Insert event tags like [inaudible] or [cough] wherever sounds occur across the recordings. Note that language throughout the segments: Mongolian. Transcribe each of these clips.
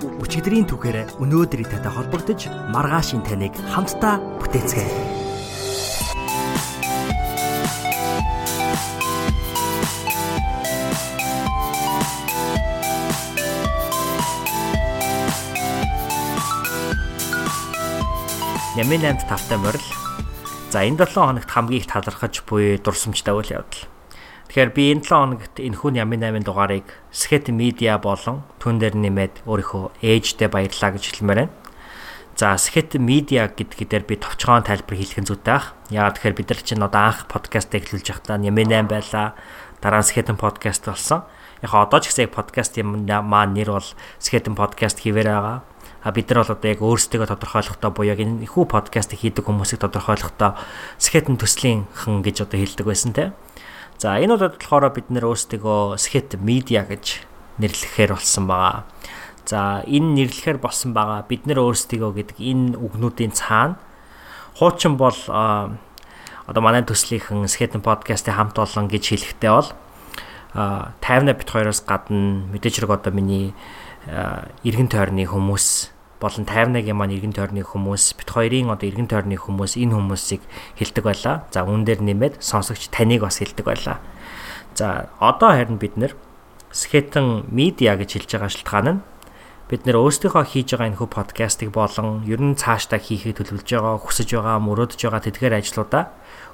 Өчигдрийн түүхээр өнөөдрийн татай холбогдож маргаашийн таныг хамтдаа бүтээцгээе. Нямын 8 тавтай морил. За энэ 7 хоногт хамгийн их талархаж буй дурсамжтай үйл явдал. Тэгэхээр би энэ 7 хоногт энэхүү Нямын 8 дугаарыг Sket Media болон түн дээр нэмээд өөрийнхөө ээжтэй баярлаа гэж хэлмээр байна. За Sket Media гэдгээр би товчхон тайлбар хийх зүйтэй ах. Яагаад тэгэхээр бид нар чинь одоо анх подкаст эхлүүлж байхдаа Нямын 8 байлаа. Дараа нь Sket подкаст болсон. Яг одоо ч гэсэн подкаст юм маань нэр бол Sket подкаст хийвэр байгаа А бид нар бол одоо яг өөрсдөө тодорхойлохдоо буюу яг энэ ихүү подкаст хийдэг хүмүүсийг тодорхойлохдоо скетэн төслийн хэн гэж одоо хэлдэг байсан те. За энэ бол болохоор бид нэр өөрсдөө скет медиа гэж нэрлэхээр болсон байгаа. За энэ нэрлэхээр болсон байгаа бид нэр өөрсдөө гэдэг энэ үгнүүдийн цаана хуучин бол одоо манай төслийнхэн скетэн подкастын хамт олон гэж хэлэхдээ бол 50 бит хоёроос гадна мэдээж хэрэг одоо миний иргэн тойрны хүмүүс болон 51-ийн маань иргэн тойрны хүмүүс бит хоёрын одоо иргэн тойрны хүмүүс энэ хүмүүсийг хилдэг байлаа. За үүн дээр нэмээд сонсогч таныг бас хилдэг байлаа. За одоо харин бид нэр скетэн медиа гэж хэлж байгаа шалтгаан нь бид нэр өөрсдийнхөө хийж байгаа энэхүү подкастыг болон ер нь цаашдаа хийхийг төлөвлөж байгаа, хүсэж байгаа, мөрөөдөж байгаа тэдгээр ажлуудаа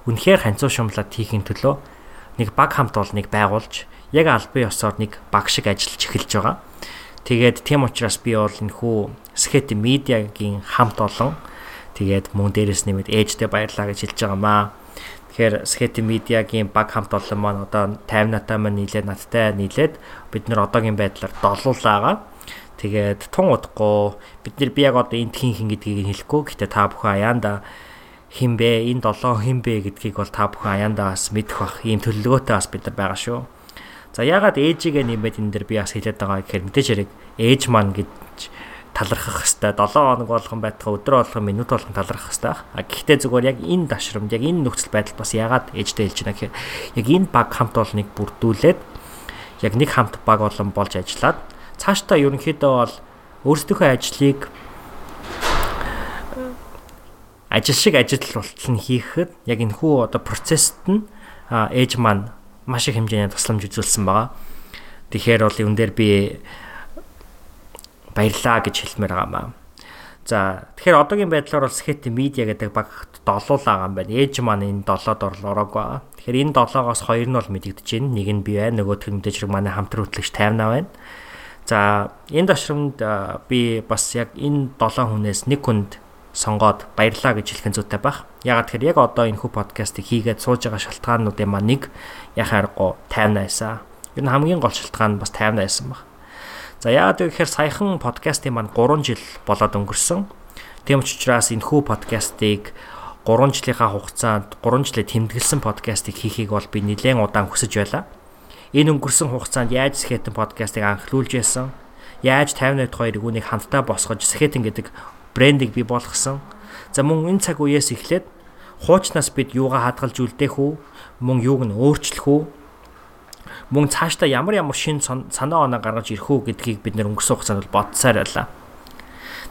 үнэхээр ханцуу шумлаад хийхин төлөө нэг баг хамт олныг байгуулж яг албан ёсоор нэг баг шиг ажиллаж эхэлж байгаа. Тэгээд тийм учраас би бол энэ хүү Skate Media-гийн хамт олон тэгээд мөн дээрэс нэмээд ээжтэй баярлаа гэж хэлж байгаа маа. Тэгэхээр Skate Media-гийн баг хамт олон маань одоо 50 натаа маань нийлээд надтай нийлээд бид нар одоогийн байдлаар долуулаагаа. Тэгээд тун удахгүй бид нар би яг одоо энд хин хин гэдгийг хэлэхгүй. Гэтэ та бүхэн аяанда хин бэ? Энэ долоо хин бэ гэдгийг бол та бүхэн аяанда бас мэдэх бах. Ийм төлөвлөгөөтэй бас бид нар байгаа шүү. За ягаад ээжигээ нэмээд энэ дэр би бас хэлээд байгаа гэхээр мэдээж хэрэг ээж маань гэж талархах хэвээр 7 хоног болгон байтгаа өдөр болгон минут болгон талархах хэвээр. А гэхдээ зүгээр яг энэ дашрамд яг энэ нөхцөл байдал бас ягаад ээжтэй хэлж байна гэхээр яг энэ баг хамт олныг бүрдүүлээд яг нэг хамт баг олон болж ажиллаад цаашдаа ерөнхийдөө бол өөрсдийнхөө ажлыг ажил шиг ажил болтол нь хийхэд яг энэ хүү одоо процессд нь ээж маань маш их хэмжээний тусламж үзүүлсэн байгаа. Тэгэхээр бол юун дээр би баярлаа гэж хэлмээр байгаа маа. За тэгэхээр одоогийн байдлаар бол Skate Media гэдэг багт долуулаа юм байна. Ээж маань энэ долоод орлоорог байгаа. Тэгэхээр энэ долоогоос хоёр нь бол мэдэгдэж байна. Нэг нь би байна, нөгөөх нь мэдээж хэрэг манай хамтран хөтлөгч 50 байна. За энэ ташрамд би бас яг энэ 7 хүнээс нэг хүнд сонгоод баярлаа гэж хэлэх зүйтэй байх. Ягаад тэгэхээр яг одоо энэ хүү подкастыг хийгээд сууж байгаа шалтгаануудын маань нэг яхааргүй 50 байсан. Ер нь хамгийн гол шалтгаан нь бас 50 байсан баг. За яагаад гэхээр саяхан подкастын маань 3 жил болоод өнгөрсөн. Тийм учраас энэ хүү подкастыг 3 жилийнхаа хугацаанд 3 жилээ тэмдэглэсэн подкастыг хийхийг бол би нэлээд удаан хүсэж байлаа. Энэ өнгөрсөн хугацаанд яаж Skeleton подкастыг анхлуулж байсан? Яаж 50 2 үүнийг хамтдаа босгож Skeleton гэдэг брендийг бий болгосон. За мөн энэ цаг үеэс эхлээд хуучнаас бид юугаа хадгалж үлдээх үү? Мөн юуг нь өөрчлөх үү? Мөн цаашдаа ямар ямар шин санаа оноо гаргаж ирэх үү гэдгийг бид нэр өнгөрсөн хугацаанд бодсаар байлаа.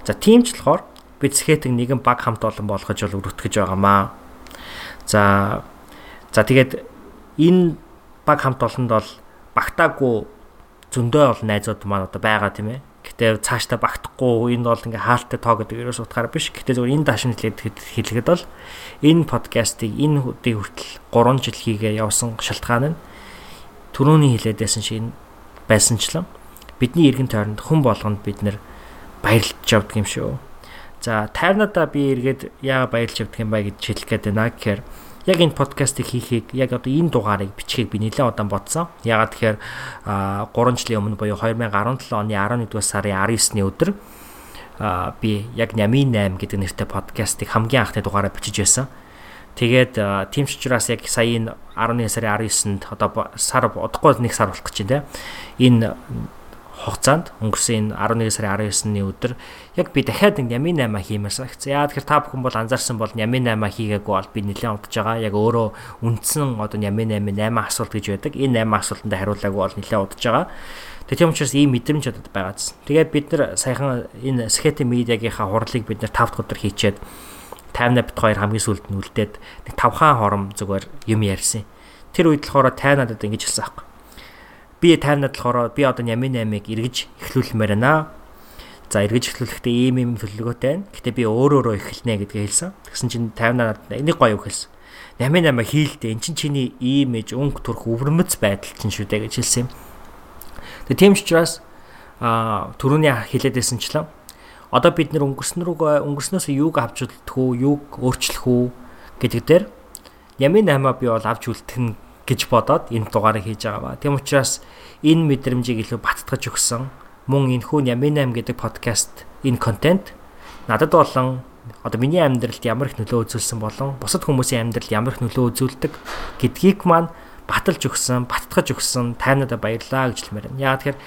За тийм ч болохоор бид скетинг нэгэн баг хамт олон болгож бол өргөтгөж байгаамаа. За за тэгээд энэ баг хамт олонд бол багтаагүй зөндөө бол найзууд маань одоо байгаа тийм ээ Гэтэ цаашдаа багтахгүй энэ бол ингээ хаалттай тоо гэдэг ерөөс утгаараа биш. Гэтэ зөвхөн энэ даашин хэлэхэд бол энэ подкастыг энэ өдний хүртэл 3 жил хийгээ явсан шалтгаан нь түрүүний хэлээдсэн шиг байсанчлан бидний эргэн тойронд хүн болгонд бид нэр баярлж явдаг юм шүү. За тайрнадаа би эргээд яа баярлж явдаг юм ба гэж хэлэх гээд байна гэхээр яг энэ подкастыг хийхийг яг одоо энэ дугаарыг бичгийг би нэлээд удаан бодсон. Ягаад тэгэхээр 3 жилийн өмнө буюу 2017 оны 11 дугаар сарын 19-ны өдөр би яг Нямын 8 гэдэг нэртэй подкастыг хамгийн анхны дугаараа бичиж байсан. Тэгээд тийм ч учраас яг сая энэ 11 сарын 19-нд одоо сар удахгүй нэг сар болох гэж байна те. Энэ хугацаанд өнгөрсөн энэ 11 сарын 19-ны өдөр яг би дахиад нэг Нямын 8 хиймээр санагцсан. Яа тэгэхээр та бүхэн бол анзаарсан бол Нямын 8 хийгээгүй бол би нэлээд удаж байгаа. Яг өөрөө үндсэн одоо Нямын 8 8 асуулт гэж байдаг. Энэ 8 асуултанд хариулаагүй бол нэлээд удаж байгаа. Тэгээ тийм учраас ийм мэдрэмж одод байгаадсан. Тэгээд бид нар саяхан энэ Skate Media-гийнхаа хурлыг бид нар 5 дахь өдөр хийчээд таймна бит хоёр хамгийн сүүлд нь үлдээд нэг 5 хаан хором зүгээр юм ярьсан. Тэр үед болохоор тай надад ингэж хэлсэн аахгүй. Би таймнад болохоор би одоо Ямин 8-ыг эргэж эхлүүлмээр байна. За эргэж эхлүүлэхдээ ийм ийм төлөвлөгөөтэй байна. Гэтэ би өөр өөрөө эхэлнэ гэдгээ хэлсэн. Тэгсэн чинь таймнад нэг гоё үг хэлсэн. Ямин 8 хийлдэ эн чинь чиний имиж өнгө төрх өвөрмөц байдал чинь шүү дээ гэж хэлсэн юм. Тэгээ тийм ч учраас а түрүүний хэлээдээсэнчлэн одоо бид нэр өнгөрсөн рүү өнгөрснөөс юуг авч үлдэх үү, юуг өөрчлөх үү гэдэг дээр Ямин наймаа би бол авч үлдэх гэж бодоод энэ дугаарыг хийж байгаа ба. Тийм учраас энэ мэдрэмжийг илүү баттгаж өгсөн мөн энэ хүн Ямин 8 гэдэг подкаст энэ контент надад болон одоо миний амьдралд ямар их нөлөө үзүүлсэн болон бусад хүмүүсийн амьдралд ямар их нөлөө үзүүлдэг гэдгийг маань баталж өгсөн, баттгаж өгсөн таймнуудаа баярлаа гэж хэлмээр байна. Яагаад тэгэхээр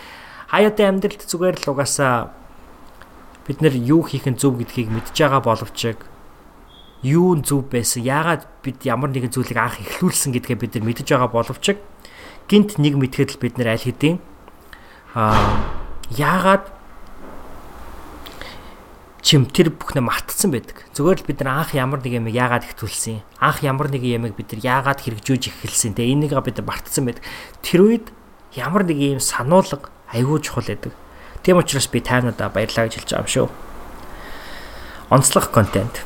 хаяатын амьдралд зүгээр л угаасаа бид нэр юу хийх нь зөв гэдгийг мэдж байгаа боловч юу нь зөв байсан яагаад бид ямар нэгэн зүйлийг анх эхлүүлсэн гэдгээ бид нар мэдж байгаа боловч гинт нэг мэдхэд л бид нар аль хэдийн аа яагаад чим тэр бүхнээ мартсан байдаг. Зүгээр л бид нар анх ямар нэг юм яагаад ихтүүлсэн. Анх ямар нэг юм бид нар яагаад хэрэгжүүлж эхэлсэн. Тэгээ энийг бид нар мартсан байдаг. Тэр үед ямар нэг юм сануулга айгүй чухал байдаг. Тийм учраас би таймнуудаа баярлаа гэж хэлж байгаа юм шүү. Онцлог контент.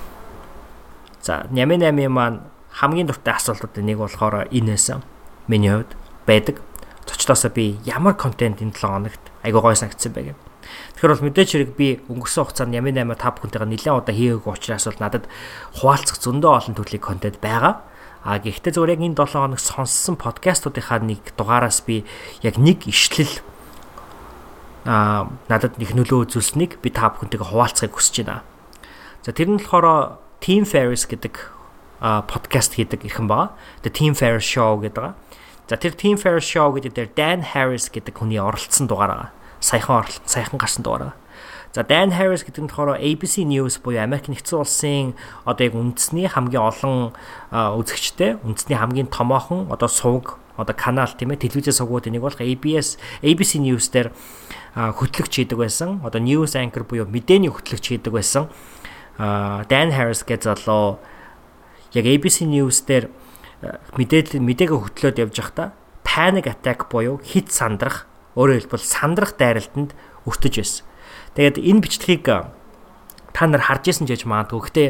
За, Нями 8 маань хамгийн дуртай асуултуудын нэг болохоор энэ байсан. Миний хувьд байдаг. Цочлоосоо би ямар контент энэ 7 хоногт айгүй гой санагдсан байг юм. Тэгэхээр бол мэдээч хэрэг би өнгөрсөн хугацаанд Ями 8 та бүхэнтэйгээ нэлээд удаа хийгээгүй учраас бол надад хуваалцах зөндөө олон төрлийн контент байгаа. А гэхдээ зөвхөн яг энэ 7 хоног сонссон подкастуудынхаа нэг дугаараас би яг нэг ишлэл а надад их нөлөө үзүүлсэнийг би та бүхэнтэйгээ хуваалцахыг хүсэж байна. За тэр нь болохоор Team Ferris гэдэг подкаст хийдэг ирхэн байгаа. The Team Ferris Show гэдэг. За тэр Team Ferris Show гэдэг дээр Dan Harris гэдэг хүний оролцсон дугаар байгаа. Саяхан оролцсон, саяхан гарсан дугаар байгаа. За Dan Harris гэдэг нь болохоор ABC News буюу Америк нэгдсэн улсын одоо яг үндэсний хамгийн олон үзэгчтэй, үндэсний хамгийн томоохон одоо сувг одоо канал тийм ээ телевизээс сувгуудын нэг болох ABS ABC News дээр хөтлөгч хийдэг байсан. Одоо news anchor буюу мэдээний хөтлөгч хийдэг байсан. Dan Harris гэж залуу яг ABC News дээр мэдээлэл мэдээгээ хөтлөөд явж байхдаа panic attack буюу хит сандрах өөрөөр хэлбэл сандрах дайралтанд өртөж байсан. Тэгээд энэ бичлэгийг та нар харж исэн ч гэж магадгүй. Гэхдээ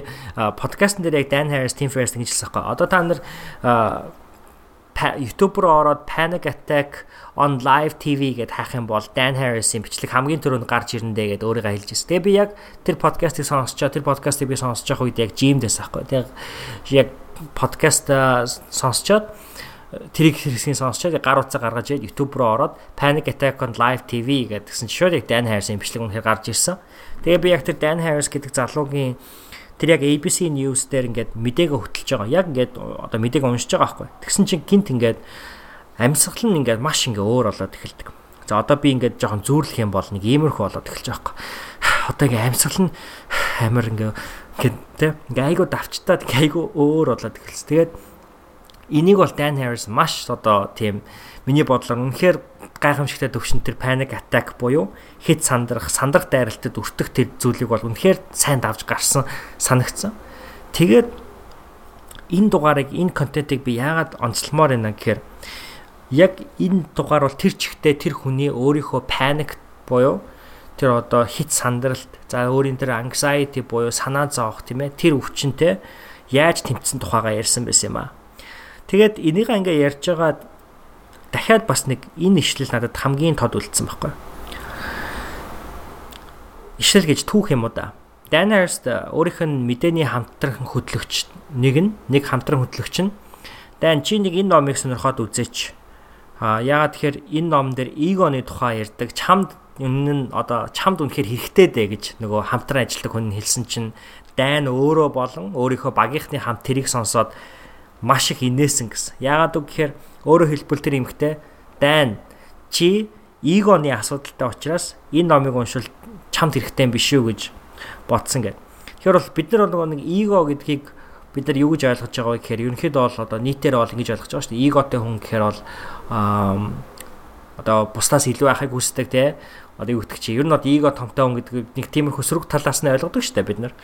подкастн дээр яг Dan Harris, Tim Ferriss гэж хэлсэн хэрэг. Одоо та нар YouTube руу ороод Panic Attack on Live TV гэд хайх юм бол Dan Harris-ийн бичлэг хамгийн түрүүнд гарч ирэндэ гэд өөрийгөө хэлж байсан. Тэгээ би яг тэр подкастыг сонсчоо, тэр подкастыг би сонсож байгаа үед яг gym-дээс аахгүй. Тэгээ яг подкаст сонсчоод тэрийг хэрэгсийн сонсчоод гар утсаа гаргаж яд YouTube руу ороод Panic Attack on Live TV гэдгсэн шууд яг Dan Harris-ийн бичлэг үнэхээр гарч ирсэн. Тэгээ би яг тэр Dan Harris гэдэг залуугийн тэр яг ABC News дээр ингээд мэдээгээ хөтлөж байгаа. Яг ингээд одоо мэдээгээ уншиж байгаа байхгүй. Тэгсэн чинь гинт ингээд амьсгал нь ингээд маш ингээ өөр болоод эхэлдэг. За одоо би ингээд жоохон зүүрлэх юм бол нэг иймэрхүү болоод эхэлж байгаа байхгүй. [sighs] Одоо ингээ амьсгал нь [sighs] амар ингээ ингээд тэ ингээ айгуу давчтаад ингээ айгуу өөр болоод эхэлсэн. Тэгээд энийг бол Dan Harris маш одоо тийм миний бодлоор үнэхээр гайхамшигтай төвшин тэр panic attack буюу хэд сандрах, сандрах дайралтад өртөх тэр зүйлийг бол үнэхээр сайн давж гарсан санагдсан. Тэгээд энэ дугаарыг, энэ контентыг би яагаад онцлмоор байна гэхээр яг энэ дугаар бол тэр чигтээ тэр хүний өөрийнхөө panic буюу тэр одоо хит сандралт, за өөрийн тэр anxiety буюу санаа зовох тийм ээ тэр өвчнөд яаж тэмцсэн тухайгаа ярьсан байсан юм аа. Тэгээд энийг ингээ ярьж байгаа дахиад бас нэг энэ ишлэл надад хамгийн тод үлдсэн байхгүй. Ишлэл гэж түүх юм уу да. Dannerst өөрийнх нь мэдээний хамтран хөтлөгч нэг нь нэг хамтран хөтлөгч нь Dan чи нэг энэ номыг сонирхоод үзээч. А яагаад тэгэхээр энэ ном дээр эгоны тухай ярьдаг, чамд энэ нь одоо чамд үнэхээр хэрэгтэй дээ гэж нөгөө хамтран ажилладаг хүн хэлсэн чинь дайн өөрөө болон өөрийнхөө багийнхны хамт тэрийг сонсоод маш их инээсэн гэсэн. Яагаад үг гэхээр өөрөө хэлбэл тэр эмхтэй дайн чи эгоны асуудалтай учраас энэ номыг уншвал чамд хэрэгтэй юм биш үү гэж бодсон гэд. Тэгэхээр бол бид нар нөгөө нэг эго гэдгийг бид нар юу гэж ойлгож байгаа вэ гэхээр ерөнхийдөө бол одоо нийтээр бол ингэж ойлгож байгаа шүү дээ. Эготой хүн гэхээр бол одоо бусдаас илүү байхыг хүсдэг те одоо юу гэдэг чи ер нь одоо эго томтой хүн гэдэг нэг тиймэрхүү сөрөг талаас нь ойлгодог шүү дээ бид нар.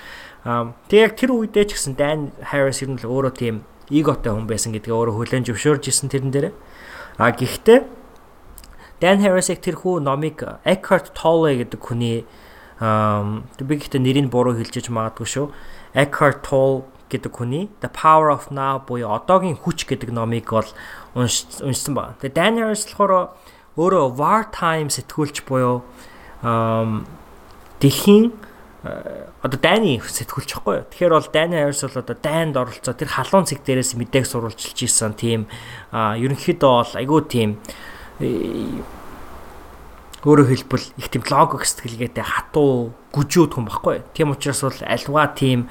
Тэгээ яг тэр үедээ ч гэсэн Dan Harris ер нь л өөрөө тийм эготой хүн байсан гэдгээ өөрөө хүлээн зөвшөөрж исэн тэрэн дээр. А гэхдээ Dan Harris-ыг тэр хүү номыг Eckhart Tolle гэдэг хүний би гэхдээ нэрийг буруу хэлжиж магадгүй шүү. Eckhart Tolle гэдэг хүний The Power of Now буюу одоогийн хүч гэдэг номыг бол уншсан байна. Тэгээ Dan Harris болохоор өөрөө wartime сэтгүүлч буюу дэлхийн одоо дайны сэтгүүлч юу. Тэгэхээр бол дайны авирс бол одоо дайнд оролцоо тэр халуун цэг дээрээс мэдээг сурвалжилж исэн тийм ерөнхийдөө бол айгүй тийм өөрөөр хэлбэл их тийм логик сэтгэлгээтэй хатуу гүжүүд хүн баггүй. Тийм учраас бол альва тийм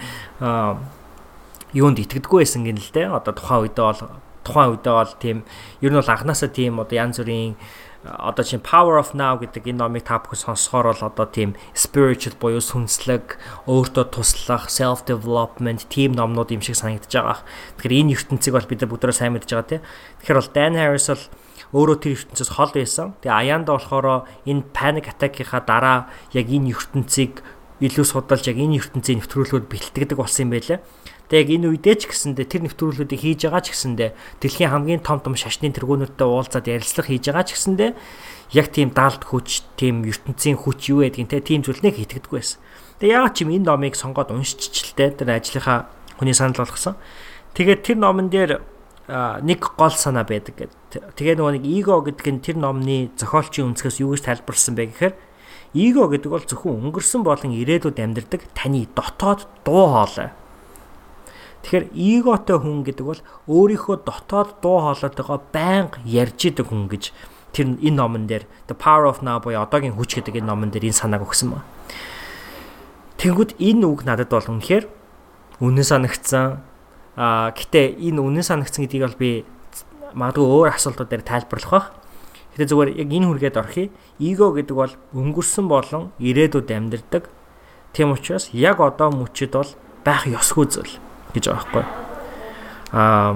юунд итгэдэггүй байсан гин л дээ. Одоо тухайн үедээ бол тухайн үедээ бол тийм ер нь бол анханасаа тийм одоо янз бүрийн одоо чинь Power of Now гэдэг энэ номыг та бүхэн сонсохоор бол одоо тийм spiritual буюу сүнслэг, өөртөө туслах, self development тийм номнууд юм шиг санагдаж байгаа. Тэгэхээр энэ ертөнцийг бол бид нар бүгдөө сайн мэдж байгаа тийм. Тэгэхээр бол Dan Harris бол өөрөө тэр ертөнцөөс хол байсан. Тэгээ Аяанда болохоор энэ panic attack-ийнхаа дараа яг энэ ертөнцийг илүү судалж яг энэ ертөнцийн нэвтрүүлгүүд бэлтгэдэг болсон юм байлаа. Тэгээ яг энэ үедээ ч гэсэндээ тэр нэвтрүүлгүүдийг хийж байгаа ч гэсэндээ дэлхийн хамгийн том том шашны тэргүүнүүдтэй уулзаад ярилцлага хийж байгаа ч гэсэндээ яг тийм даалт хүч, тийм ертөнцийн хүч юу байдгийг те тийм зүйлнийг хийтгэдэггүй байсан. Тэгээ яагаад ч юм энэ номыг сонгоод уншчихлээ тэр ажлынхаа хүний санал болгосон. Тэгээд тэр номон дээр нэг гол санаа байдаг гэдэг. Тэгээ нөгөө нэг эго гэдэг нь тэр номны зохиолчийн өнцгөөс юу гэж тайлбарсан бэ гэхээр эго гэдэг бол зөвхөн өнгөрсөн болон ирээдүйд амьдардаг таны дотоод дуу хоолой Тэгэхээр эготой хүн гэдэг бол өөрийнхөө дотоод дуу хоолойтойгоо байнга ярьж идэг хүн гэж тэр энэ номон дээр The Power of Now буюу одоогийн хүч гэдэг энэ номон дээр энэ санааг өгсөн ба. Тэнгүүд энэ үг надад бол үнэхээр үнэн санагдсан. Аа гэтээ энэ үнэн санагдсан гэдгийг бол би магадгүй өөр асуултууд дээр тайлбарлах бах. Гэтэ зүгээр яг энэ хүргээд орохыг эго гэдэг бол өнгөрсөн болон ирээдүйд амьдардаг. Тийм учраас яг одоо мөчид бол байх ёсгүй зүйл гэж байгаа байхгүй. Аа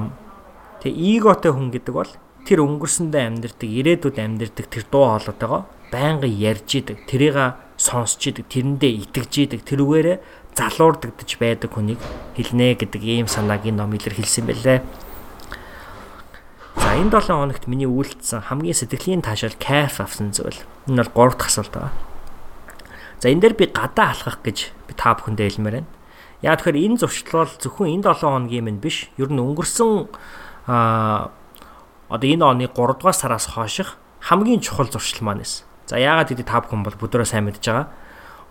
тэгээ эготой хүн гэдэг бол тэр өнгөрсөндөө амьдэрдэг, ирээдүйд амьдэрдэг тэр дуу хоолойтойгоо байнгын ярьж идэг, тэрийг сонсч идэг, тэрэндээ итгэж идэг, тэрүүгээрээ залуурдагдж байдаг хүнийг хэлнэ гэдэг ийм санааг энэ ном илэрхийлсэн байлээ. За энэ 7 хоногт миний үйлдэлсэн хамгийн сэтгэлийн таашаал кайф авсан зүйл. Энэ бол 3 дахь асуулт байна. За энэ дээр би гадаа алхах гэж би та бүхэндээ хэлмээр байна. Яа тэгэхээр энэ зуршил бол зөвхөн энэ 7 хоногийн минь биш. Ер нь өнгөрсөн аа одоо энэ оны 3 дугаар сараас хойших хамгийн чухал зуршил маань эс. За яагаад гэдэг та бүхэн бол бүдрөө сайн мэдж байгаа.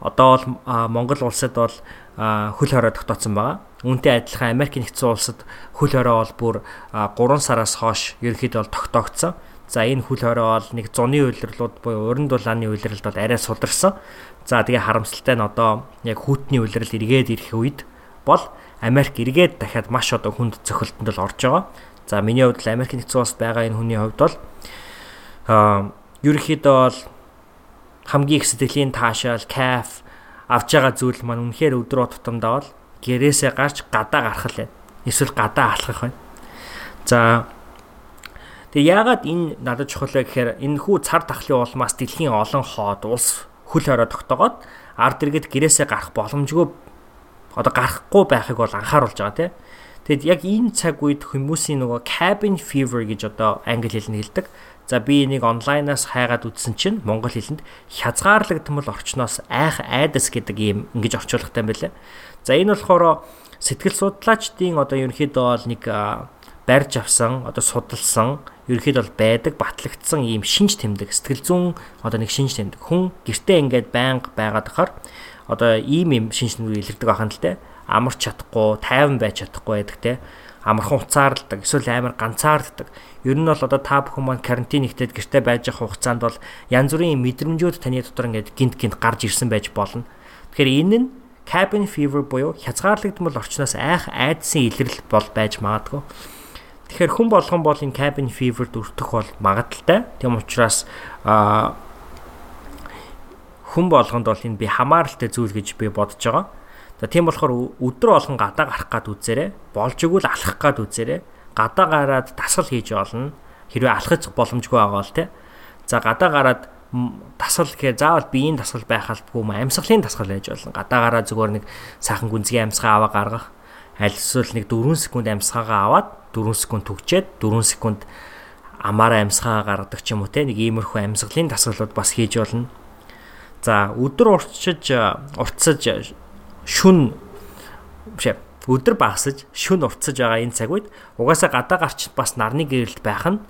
Одоо бол Монгол улсад бол хөл хорой тогтооцсон байгаа. Үүнтэй адилхан Америк нэгдсэн улсад хөл хорой бол бүр 3 сараас хойш ерөнхийдөө бол тогтоогдсон. За энэ хөл хорой бол нэг зуны үйлрэлүүд буюу уран дулааны үйлрэлд бол арай сударсан. За тэгээ харамсалтай нь одоо яг хүүтний улирал эргээд ирэх үед бол Америк эргээд дахиад маш одоо хүнд цохилтонд л орж байгаа. За миний хувьд л Америк нэгдсэн улс байгаа энэ хүний хувьд бол аа ерөнхийдөө бол хамгийн их сэтгэлийн таашаал, кайф авж байгаа зүйл маань үнэхээр өдрөө тутамдаа бол гэрээсээ гарч гадаа гарах л байна. Эсвэл гадаа алхах байна. За Тэгээ яагаад энэ надад чухал вэ гэхээр энэ хүү цар тахлын улмаас дэлхийн олон хоод улс хөл хорой тогтоогоод ард иргэд гэрээсээ гарах боломжгүй одоо гарахгүй байхыг бол анхааруулж байгаа тийм. Тэгэд яг энэ цаг үед хүмүүсийн нөгөө cabin fever гэж одоо англи хэлний хэлдэг. За би энийг онлайнаас хайгаад үзсэн чинь монгол хэлэнд хязгаарлагдмал орчноос айх айдас гэдэг ийм ингэж орчуулгатай юм байлаа. За энэ болохоор сэтгэл судлаачдын одоо ерөнхийдөө бол нэг барьж авсан одоо судалсан ерөөхдөө бол байдаг батлагдсан ийм шинж тэмдэг сэтгэл зүйн одоо нэг шинж тэмдэг хүн гэртээ ингээд байнга байгаад хахаар одоо ийм ийм шинж тэмдэг илэрдэг ахын л те амарч чадахгүй тайван байж чадахгүй байдаг те амархан уцаарладаг эсвэл амар ганцаарддаг. Ер нь бол одоо та бүхэн маань карантин ихтэйд гэртээ байж байгаа хугацаанд бол янз бүрийн мэдрэмжүүд таны дотор ингээд гинт гинт гарч ирсэн байж болно. Тэгэхээр энэ нь cabin fever буюу хязгаарлагдмал орчноос айх айдсан илрэл бол байж магадгүй. Тэгэхээр хүн болгон бол энэ cabin fever-д өртөх бол магадaltaй. Тийм учраас а хүн болгонд бол энэ би хамааралтай зүйл гэж би бодож байгаа. За тийм болохоор өдөр болгон гадаа гарах гад үзээрэй. Болж игэл алхах гад үзээрэй. Гадаа гараад дасгал хийж олно. Хэрвээ алхаж боломжгүй байгаа бол тий. За гадаа гараад дасгал гэхээр заавал биеийн дасгал байх албагүй юм амьсгалын дасгал байж болно. Гадаа гараад зүгээр нэг сайхан гүнзгий амьсгаа аваа гаргах. Аль эсвэл нэг 4 секунд амьсгаагаа аваад 4 секунд түгчээд 4 секунд амаараа амьсгаа гаргадаг ч юм уу те нэг иймэрхүү амьсгалын дасгалууд бас хийж болно. За өдөр урчиж уртсаж шүн бишээ өдөр багасж шүн уртсаж байгаа энэ цаг үед угаасаа гадаа гарч бас нарны гэрэлт байх нь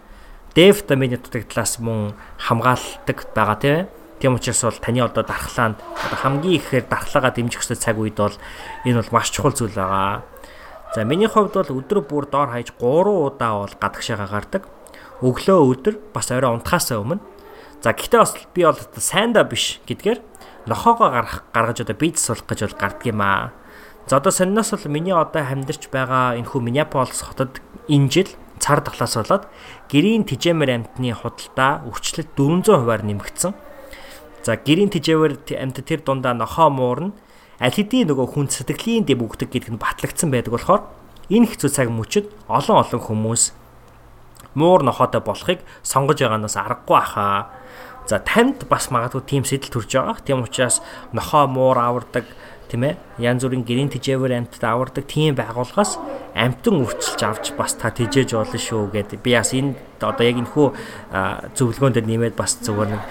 Д витамины дутагдлаас мөн хамгаалдаг байгаа тийм Тийм учраас бол таны одоо дархлаанд хамгийн ихээр дархлаагаа дэмжих хэсэг цаг үед бол энэ бол маш чухал зүйл байгаа. За миний хувьд бол өдөр бүр доор хаяж 3 удаа бол гадагшаага гардаг. Өглөө өдөр бас орой унтахаас өмнө. За гэхдээ бас би бол сайндаа биш гэдгээр нохоогоо гарах гаргаж одоо бийц суулгах гэж бол гардг юм аа. За одоо сонноос бол миний одоо амьдарч байгаа энэ хүү Миннеаполис хотод энэ жил цар тахлаас болоод гэрийн тижээмэр амтны худалдаа өрчлөлт 400 хувиар нэмэгдсэн. За гэрийн тижээмэр амт тэр дундаа нохоо муурна аль хэдийн нөгөө хүн сэтгэлийн дэв өгдөг гэдэг нь батлагдсан байдаг болохоор энэ хэцүү цаг мөчид олон олон хүмүүс муур нохоотой болохыг сонгож байгаанаас аргагүй ахаа За танд бас магадгүй тийм сэтэл төрж байгаа. Тийм учраас нохоо муур авардаг тийм ээ янз бүрийн гэрийн тижээвэр амьтад авардаг тийм байгууллагаас амьтан үрчилж авч бас та тижээж болно шүү гэдэг. Би бас энэ одоо яг энэхүү зөвлөгөөнд дээр нэмээд бас зөвөр нэг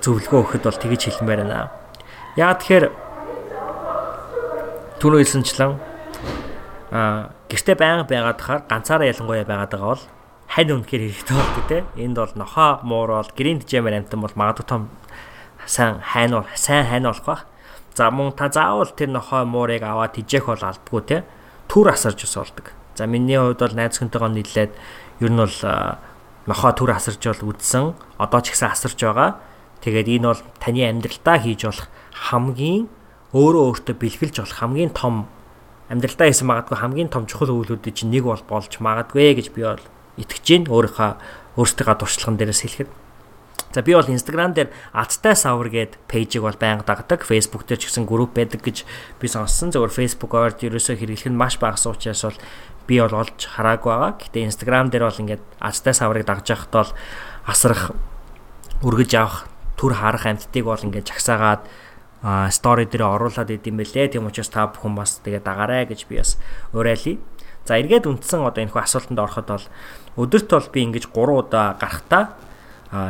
зөвлөгөө өгөхөд бол тэгэж хэлмээр байна. Яа тэгэхээр түрүү хэлсэнчлэн а гэртээ байнга байгаад хахаар ганцаараа ялангуяа байгаад байгаа бол хань үнэхээр хэрэгтэй болдог те. Энд бол нохоо муурал грин джемер амтан бол магадгүй том сайн хайн бол сайн хайн болох байх. За мөн та заавал тэр нохоо муурыг аваад тижээх бол алдгүй те. Түр асарж ус болдог. За миний хувьд бол найз хүнтэйгээ нийлээд ер нь бол нохоо түр асарж бол үдсэн. Одоо ч ихсэн асарж байгаа. Тэгээд энэ бол таны амьдралдаа хийж болох хамгийн өөрөө өөртөө бэлгэлж болох хамгийн том амьдралдаа хийсэн магадгүй хамгийн том чухал үйлүүдийн чинь нэг бол болж магадгүй гэж би бол итгэж гин өөрийнхөө өөрсдийнхөө туршлаган дээрээс хэлэхэд За би бол Instagram дээр Аттай савар гээд пэйжийг бол байнга дагдаг. Facebook дээр ч гэсэн групп байдаг гэж би сонссон. Зөвхөн Facebook орд ерөөсөө хэрэглэх нь маш багасан учраас бол би бол олж хараагүй байгаа. Гэтэ Instagram дээр бол ингээд Аттай саварыг дагж явахд бол асрах үргэж авах түр харах амьтдыг бол ингээд жагсаагаад стори дээр оруулаад идэм бэлээ. Тийм учраас та бүхэн бас тэгээ дагаарай гэж би бас уриалъя. За эргээд үндсэн одоо энэ хүү асуултанд ороход бол өдөрт бол би ингэж 3 удаа гарахтаа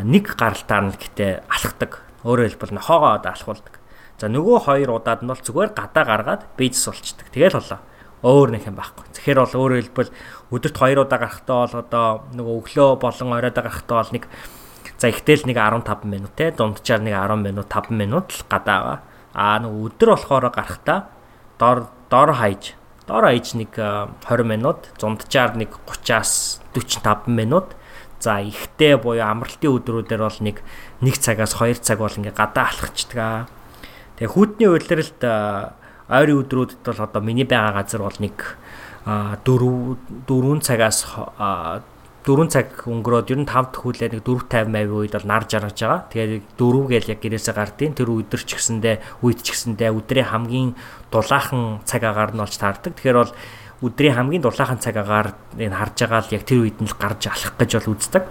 нэг гаралтаар нь гэтээ алхдаг. Өөрөөр хэлбэл нохоогоо одоо алхуулдаг. За нөгөө хоёр удаад нь бол зүгээр гадаа гаргаад бийц сулчдаг. Тэгэл болоо. Өөр нэг юм байхгүй. Тэгэхээр бол өөрөөр хэлбэл өдөрт 2 удаа гарахтаа бол одоо нөгөө өглөө болон оройдоо гарахтаа бол нэг за ихтэл нэг 15 минут те дунджаар нэг 10 минут 5 минут л гадаа. Аа нөгөө өдөр болохоор гарахтаа дор дор хайж Доор аяж нэг 20 минут, зунджаар нэг 30-аас 45 минут. За ихтэй буюу амралтын өдрүүдээр бол нэг 1 цагаас 2 цаг бол ингээ гадаа алхацдаг. Тэгээ хүүтний үйлрэлт ойрын өдрүүдэд бол одоо миний байгаа газар бол нэг 4 4 цагаас 4 цаг өнгөрөөд ер нь 5 дахь хүлээ нэг 450 50 үед бол нар жаргаж байгаа. Тэгээд 4 гээл яг гэрээсээ гардیں۔ Тэр өдөр ч гэсэндээ үед ч гэсэндээ өдрийн хамгийн дулаахан цаг агаар нь болж таардаг. Тэгэхээр бол өдрийн хамгийн дулаахан цаг агаар энэ харж байгаа л яг тэр үед нь л гарч алах гэж бол үздэг.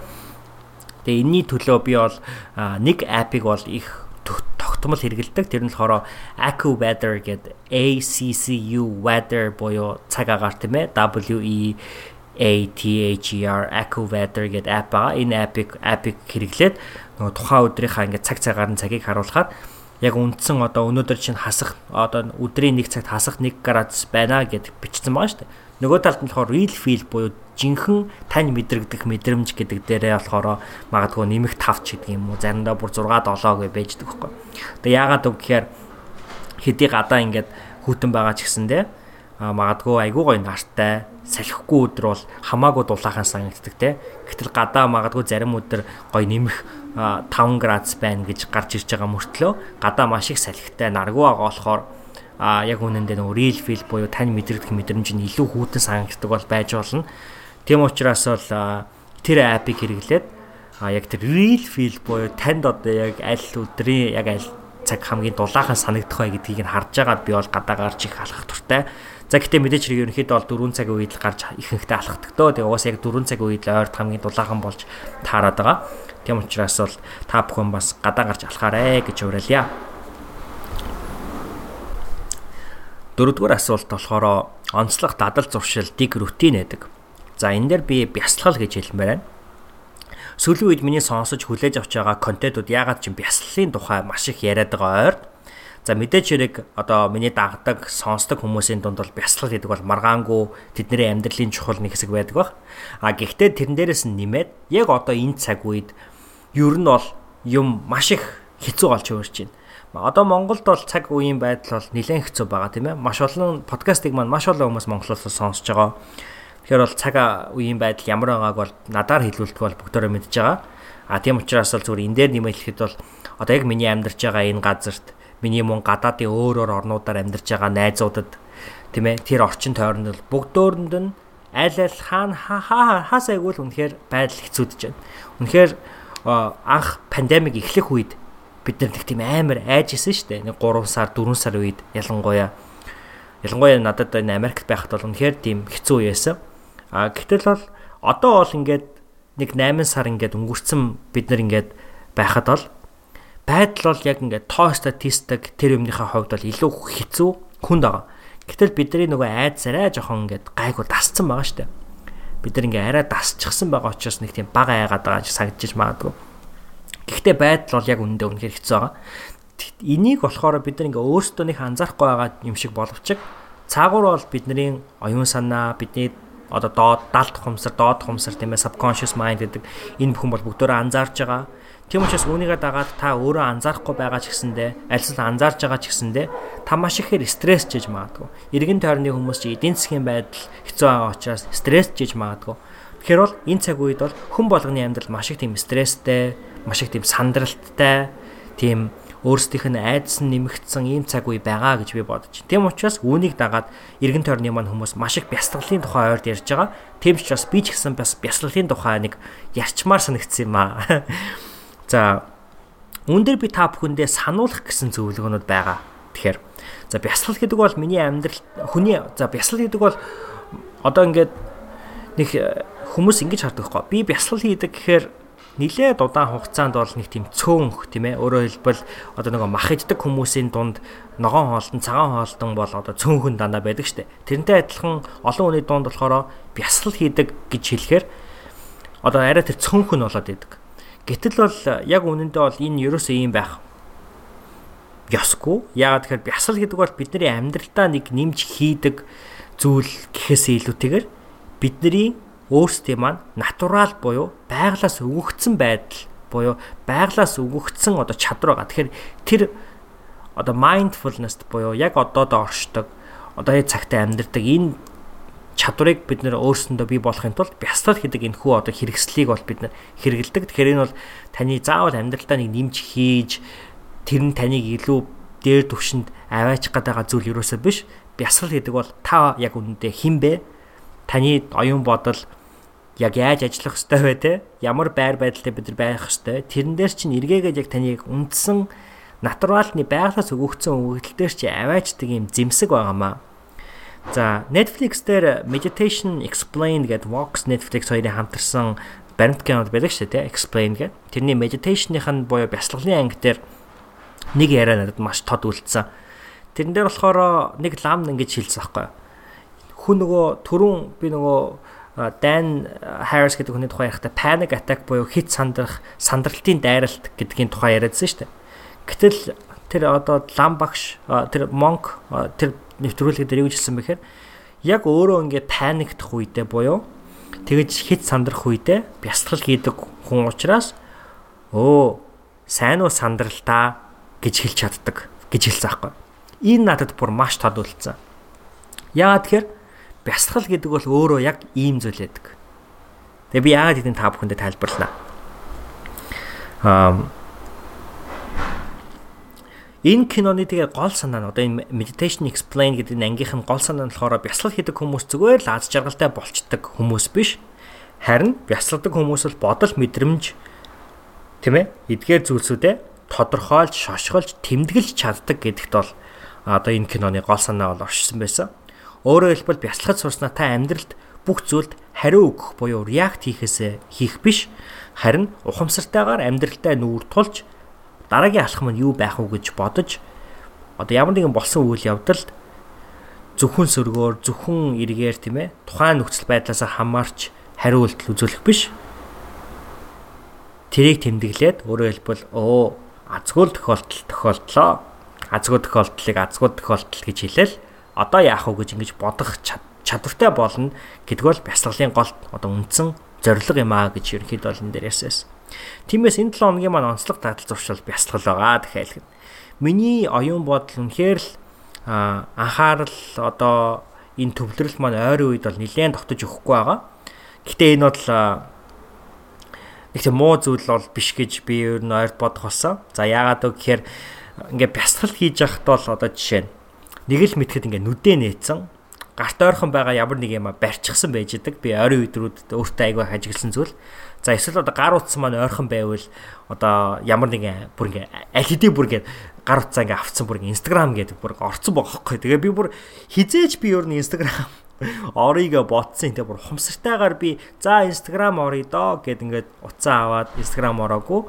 Тэгээ энэний төлөө би бол нэг апыг бол их тогтмол хэрэгэлдэг. Тэр нь болохоор Accu Weather гэдэг ACCU Weather буюу цаг агаар тийм ээ W E ATHER AccuWeather гэдэг app байгаа. Энэ app-ыг app-ыг хэрэглээд нөгөө тухайн өдрийнхаа ингээд цаг цагаар нь цагийг харуулхаар яг үндсэн одоо өнөөдөр чинь хасах одоо өдрийн нэг цагт хасах 1 градус байна гэд бичсэн байгаа шүү дээ. Нөгөө талд нь болохоор real feel буюу жинхэнэ тань мэдрэгдэх мэдрэмж гэдэг дээрээ болохоор магадгүй нэмэх 5 ч гэдэг юм уу заримдаа бүр 6 7 гэж байждаг байхгүй. Тэгээ яагаад вэ гэхээр хэдий гадаа ингээд хүүтэн байгаа ч гэсэндээ магадгүй айгүй гоё нартай салхихгүй өдөр бол хамаагүй дулаахан санагддаг те. Гэтэл гадаа магадгүй зарим өдөр гоё нэмэх 5 градус байна гэж гарч ирж байгаа мөртлөө гадаа маш их салхитай наргүй байгаа болохоор а яг үнэндээ нөгөө real feel буюу тань мэдрэгдэх мэдрэмж нь илүү хүйтэн санагддаг бол байж болно. Тийм учраас бол тэр апыг хэрэглээд а яг тэр real feel буюу танд одоо яг аль өдрийн яг аль цаг хамгийн дулаахан санагдах бай гэдгийг нь харж байгаад би бол гадаа гарч их алхах туртай. За гэтээ мэдээч хэрэг ерөнхийдөө бол 4 цагийн үед л гарч ихэнхдээ алхахдаг дөө. Тэгээ угаасаа яг 4 цагийн үед л ойрт хамгийн дулаахан болж таарад байгаа. Тийм учраас бол та бүхэн бас гадаа гарч алхаарэ гэж уриалъя. Дөрөвдүгээр асуулт болохоор онцлог дадал зуршил dig рутин гэдэг. За энэ дээр би бясалгал гэж хэлмээр байна. Сүүлийн үед миний сонсож хүлээж авч байгаа контентууд ягаад ч бясалгалын тухай маш их яриад байгаа ойр За мэдээч хэрэг одоо миний дагдаг, сонсдог хүмүүсийн дунд бол бясалгал гэдэг бол маргаангүй тэдний амьдралын чухал нэг хэсэг байдаг баг. А гэхдээ тэрэн дээрээс нь нэмээд яг одоо энэ цаг үед ер нь бол юм маш их хэцүү болж өөрч байна. Одоо Монголд бол цаг үеийн байдал бол нэлээд хэцүү байгаа тийм ээ. Маш олон подкастыг маань маш олон хүмүүс монголоос сонсож байгаа. Тэгэхээр бол цаг үеийн байдал ямар байгааг бол надаар хэлүүлдэг бол бүгдөө мэдж байгаа. А тийм учраас бол зүгээр энэ дээр нэмэлт хэлэхэд бол одоо яг миний амьдарч байгаа энэ газарт миний мөн гадаадын өөр өөр орнуудаар амьдарч байгаа найзуудад тийм ээ тэр орчин тойронд бол бүгдөөрэнд нь аль аль хаана хаас айгуул үнэхээр байдал хэцүүдэж байна. Үнэхээр анх пандемик эхлэх үед бид нар нэг тийм амар айж исэн шүү дээ. Нэг 3 сар 4 сар үед ялангуяа ялангуяа надад энэ Америкт байхад бол үнэхээр тийм хэцүү байсан. А гэтэл бол одоо бол ингээд нэг 8 сар ингээд өнгөрцөн бид нар ингээд байхад бол байдал бол яг ингээд тоо статистик тэр юмныхаа хувьд бол илүү хэцүү хүнд байгаа. Гэтэл бидний нөгөө айдс арай жоохон ингээд гайгүй дасцсан байгаа штэ. Бид нар ингээд арай дасчихсан байгаа учраас нэг тийм бага айгаад байгаа ч санагдчих магадгүй. Гэхдээ байдал бол яг үнэндээ үнэхээр хэцүү байгаа. Энийг болохоор бид нар ингээ өөрсдөө нэг анзаарахгүй байгаа юм шиг боловч цаагуур бол бидний оюун санаа бидний одоо доод далд хумсар доод хумсар тийм ээ subconscious mind гэдэг энэ бүхэн бол бүгдөө анзаарж байгаа Тийм учраас үүнийгээ дагаад та өөрөө анзаарахгүй байгаа ч гэсэндээ альсэл анзаарж байгаа ч гэсэндээ та маш ихээр стресс жиж магадгүй. Иргэн тойрны хүмүүс чи эдийн засгийн байдал хэцүү байгаа учраас стресс жиж магадгүй. Тэгэхээр бол энэ цаг үед бол хүн болгоны амьдрал маш их тийм стресстэй, маш их тийм сандралттай, тийм өөрсдийнх нь айдас нь нэмэгдсэн ийм цаг үе байгаа гэж би бодож байна. Тийм учраас үүнийг дагаад иргэн тойрны маань хүмүүс маш их бясалгалын тухай ойрд ярьж байгаа. Тийм ч бас би ч гэсэн бас бясалгалын тухай нэг ярьчмаар санагдсан юм аа. За үүн дээр би та бүхэндээ сануулах гэсэн зөвлөгөөнүүд байгаа. Тэгэхээр за бясалгал гэдэг бол миний амьдрал хүний за бясалгал гэдэг бол одоо ингээд нэг э, хүмүүс ингэж хардаг байхгүй. Би бясалгал хийдэг гэхээр нилээд удаан хугацаанд бол нэг тийм цөөнх тийм ээ өөрөөр хэлбэл одоо нэг мах иддэг хүмүүсийн дунд ногоон хоолтон цагаан хоолтон бол одоо цөөнхөн дандаа байдаг штэ тэрнтэй адилхан олон хүний дунд болохоор бясалгал хийдэг гэж хэлэхээр одоо арай тэр цөөнхөн болоод идэг Гэтэл бол яг үнэндээ бол энэ ерөөсөө ийм байх ёсгүй. Яагаад тэгэхээр бясал гэдэг бол бидний амьдралдаа нэг нэмж хийдэг зүйл гэхээсээ илүүтэйгээр бидний өөрсдийн маань натурал буюу байглаас өгөгдсөн байдал буюу байглаас өгөгдсөн одоо чадвар байгаа. Тэгэхээр тэр одоо mindfulness буюу яг одоод оршдог одоо цагтаа амьдардаг энэ чадварыг бид нэр өөрсөндөө бий болохын тулд бясалгал гэдэг энэ хүү одоо хэрэгслийг бол бид нэр хэрэгэлдэг. Тэгэхээр энэ бол таны заавал амьдралдаа нэг нэмж хийж тэр нь таныг илүү дээр төвшөнд аваачих гээд байгаа зүйл юусоо биш. Бясалгал гэдэг бол та яг үнэндээ хэн бэ? Таны оюун бодол яг яаж ажиллах ёстой вэ те? Ямар байр байдалтай бид нар байх ёстой? Тэрэн дээр чинь эргээгээд яг таныг үндсэн натуралны байгалаас өгөгдсөн өгөгдөл дээр чи аваачдаг юм зэмсэг байгаамаа За Netflix дээр Meditation Explained гэдэг Vox Netflix хоёрын хамтарсан баримт кинод байдаг шүү дээ, Explain гэдэг. Тэрний meditation-ийнх нь буюу бясалгалын анги дээр нэг яриа надад маш тод үлдсэн. Тэрэн дээр болохоор нэг лам ингэж хэлсэн байхгүй. Хүн нөгөө түрүүн би нөгөө Dan Harris гэдэг хүний тухай ярихтаа panic attack буюу хит сандрах, сандралтын дайралт гэдгийн тухай яриадсан шүү дээ. Гэтэл тэр одоо лам багш тэр monk тэр нэвтрүүлэг дээр юу хэлсэн бэхээр яг өөрөө ингээд паниктах үедээ буюу тэгэж хит сандрах үедээ бясалгал хийдэг хүн учраас өө сайн уу сандралтаа гэж хэлж чаддаг гэж хэлсэн аахгүй. Энэ надад бүр маш тод үлдсэн. Яагаад тэгэхээр бясалгал гэдэг бол өөрөө яг ийм зүйл байдаг. Тэгээ би яагаад гэдгийг та бүхэндээ тайлбарлана. Аа Энэ киноны тэгээ гол санаа нь одоо энэ meditation explain гэдэг энэ ангийнх нь гол санаа нь болохоор бясалгал хийдэг хүмүүс зүгээр л аз жаргалтай болчдөг хүмүүс биш. Харин бясалгадаг хүмүүс бол бодол мэдрэмж тийм ээ эдгээр зүйлсүүдээ тодорхойлж, шошголж, тэмдэглэж чаддаг гэдэгт бол одоо энэ киноны гол санаа бол оршсон байсан. Өөрөөр хэлбэл бясалгаж сурснаа та амьдралд бүх зүйлд хариу өгөх буюу реакт хийхээсээ хийх биш харин ухамсартайгаар амьдралдаа нүүр тулж дараагийн алхам нь юу байх вэ гэж бодож одоо ямар нэгэн болсон үйл явдалд зөвхөн сөргөөр зөвхөн эргээр тийм ээ тухайн нөхцөл байдлаас хамаарч хариу үйлдэл үзүүлэх биш тэрийг тэмдэглээд өөрөөр хэлбэл өө азгүй тохиолдол тохиолдлоо азгүй тохиолдлыг азгүй тохиолдол гэж хэлээл одоо яах вэ гэж ингэж бодох чадвартай болно гэдэг бол бясалгалын гол одоо үндсэн зорилго юм аа гэж ерөнхийдөө энэ дээр ярьсан. Тиймээс энэ 7 хоногийн маань онцлог дадал зуршил бясалгал байгаа дахиад. Миний оюун бодол үнэхээр л анхаарал одоо энэ төвлөрөл маань ойрын үед бол нэлээд тогтож өгөхгүй байгаа. Гэхдээ энэ бол нэг тийм муу зүйл бол биш гэж би ер нь ойр бодох болсон. За яагаад вэ гэхээр ингээ бясалгал хийж яхад бол одоо жишээ нь нэг л мэдхэд ингээ нүдэ нээсэн гарт ойрхон байгаа ямар нэг юм барьчихсан байж идэг. Би ойрын өдрүүд өөртөө айгүй хажигласан зүйл. За эсвэл одоо гар утсан маань ойрхон байвал одоо ямар нэгэн бүр ингээ аль хэдийн бүр ингээ гар утсаа ингээ авцсан бүр ингээ Instagram гэдэг бүр орцсон хөөхгүй. Тэгээ би бүр хизээч би өөр нь Instagram [laughs] орыйга ботсон. Тэгээ бүр хумсартайгаар би за Instagram оръё доо гэд ингээд утсаа аваад Instagram ороогүй.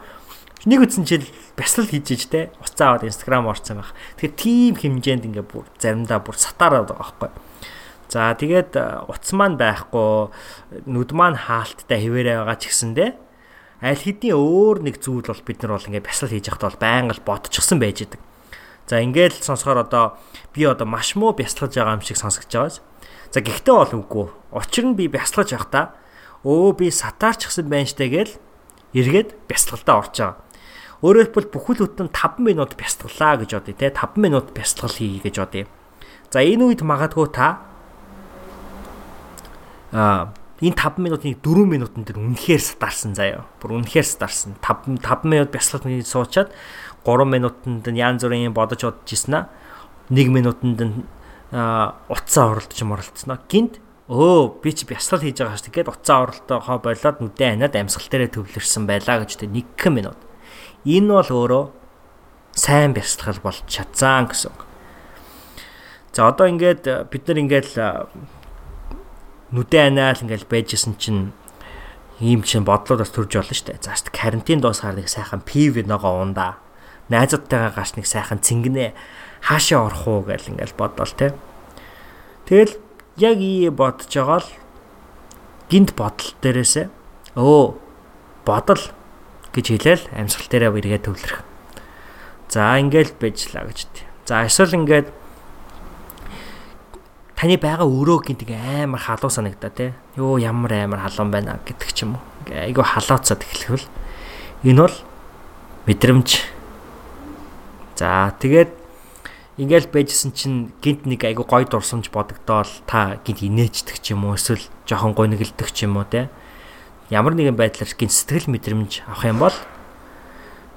Нэг үтсэн жил бясалгал хийж иж те уцаа аваад Instagram орсон байх. Тэгэхээр тийм хэмжээнд ингээ бүр заримдаа бүр сатаараад байгаа байхгүй. За тэгээд э, утас маань байхгүй нүд маань хаалттай хിവэрэ байгаа ч гэсэндэ аль хэдийн өөр нэг зүйл бол бид нар бол ингээд бясал хийж явахдаа бол байнга л бодчихсон байж идэг. За ингээд сонсохоор одоо би одоо маш муу бясалгаж байгаа юм шиг сонсогдож байгаа. За гэхдээ бол үгүй. Учир нь би бясалгаж явахдаа өө би сатаарч гсэн байна штэ гээл эргээд бясалгалтаа орж байгаа. Өөрөөр хэлбэл бүхэл бүтэн 5 минут бясалгалаа гэж бодъё те 5 минут бясалгал хий гэж бодъё. За энэ үед магадгүй та а энэ 5 минутын 4 минутын дээр үнэхээр сатарсан заяа. Бүр үнэхээр сатарсан. 5 5 минут бясалгал суучаад 3 минутанд нь янз бүрийн бодож бодож ирсэн аа. 1 минутанд нь утсаа оролдож моролцсноо. Гинт өө би чи бясалгал хийж байгаа шүү. Тэгээд утсаа оролтоохоо болоод нүдэн ханаад амьсгал дээрээ төвлөрсөн байлаа гэж тэ 1 минут. Энэ бол өөрөө сайн бясалгал болж чадсан гэсэн. За одоо ингээд бид нар ингээд нүдэн анаал ингээл байжсэн чинь ийм чинь бодлоод бас төрж болно штэ. За штэ карантин дуусгаар нэг сайхан пив ногоо ундаа. Найзуудтайгаа гаш нэг сайхан цэнгэнэ хаашаа орох уу гэл ингээл бодвол те. Тэгэл яг ий бодож байгаа л гинт бодол дээрээсээ өө бодол гэж хэлээл амьсгал дээрээ эргээ төвлөрөх. За ингээл байжлаа гэж. За эсвэл ингээд таны байгаа өрөө гинтэг амар халуун санагдаа те. Йоо ямар амар халуун байна гэдэг ч юм уу. Айгүй халууцаад эхлэхвэл энэ бол мэдрэмж. За тэгээд ингээл байжсэн чинь гинт нэг айгүй гой дурсамж бодогдоол та гинт инээждэг ч юм уу эсвэл жоохон гонигддаг ч юм уу те. Ямар нэгэн байдлаар гинт сэтгэл мэдрэмж авах юм бол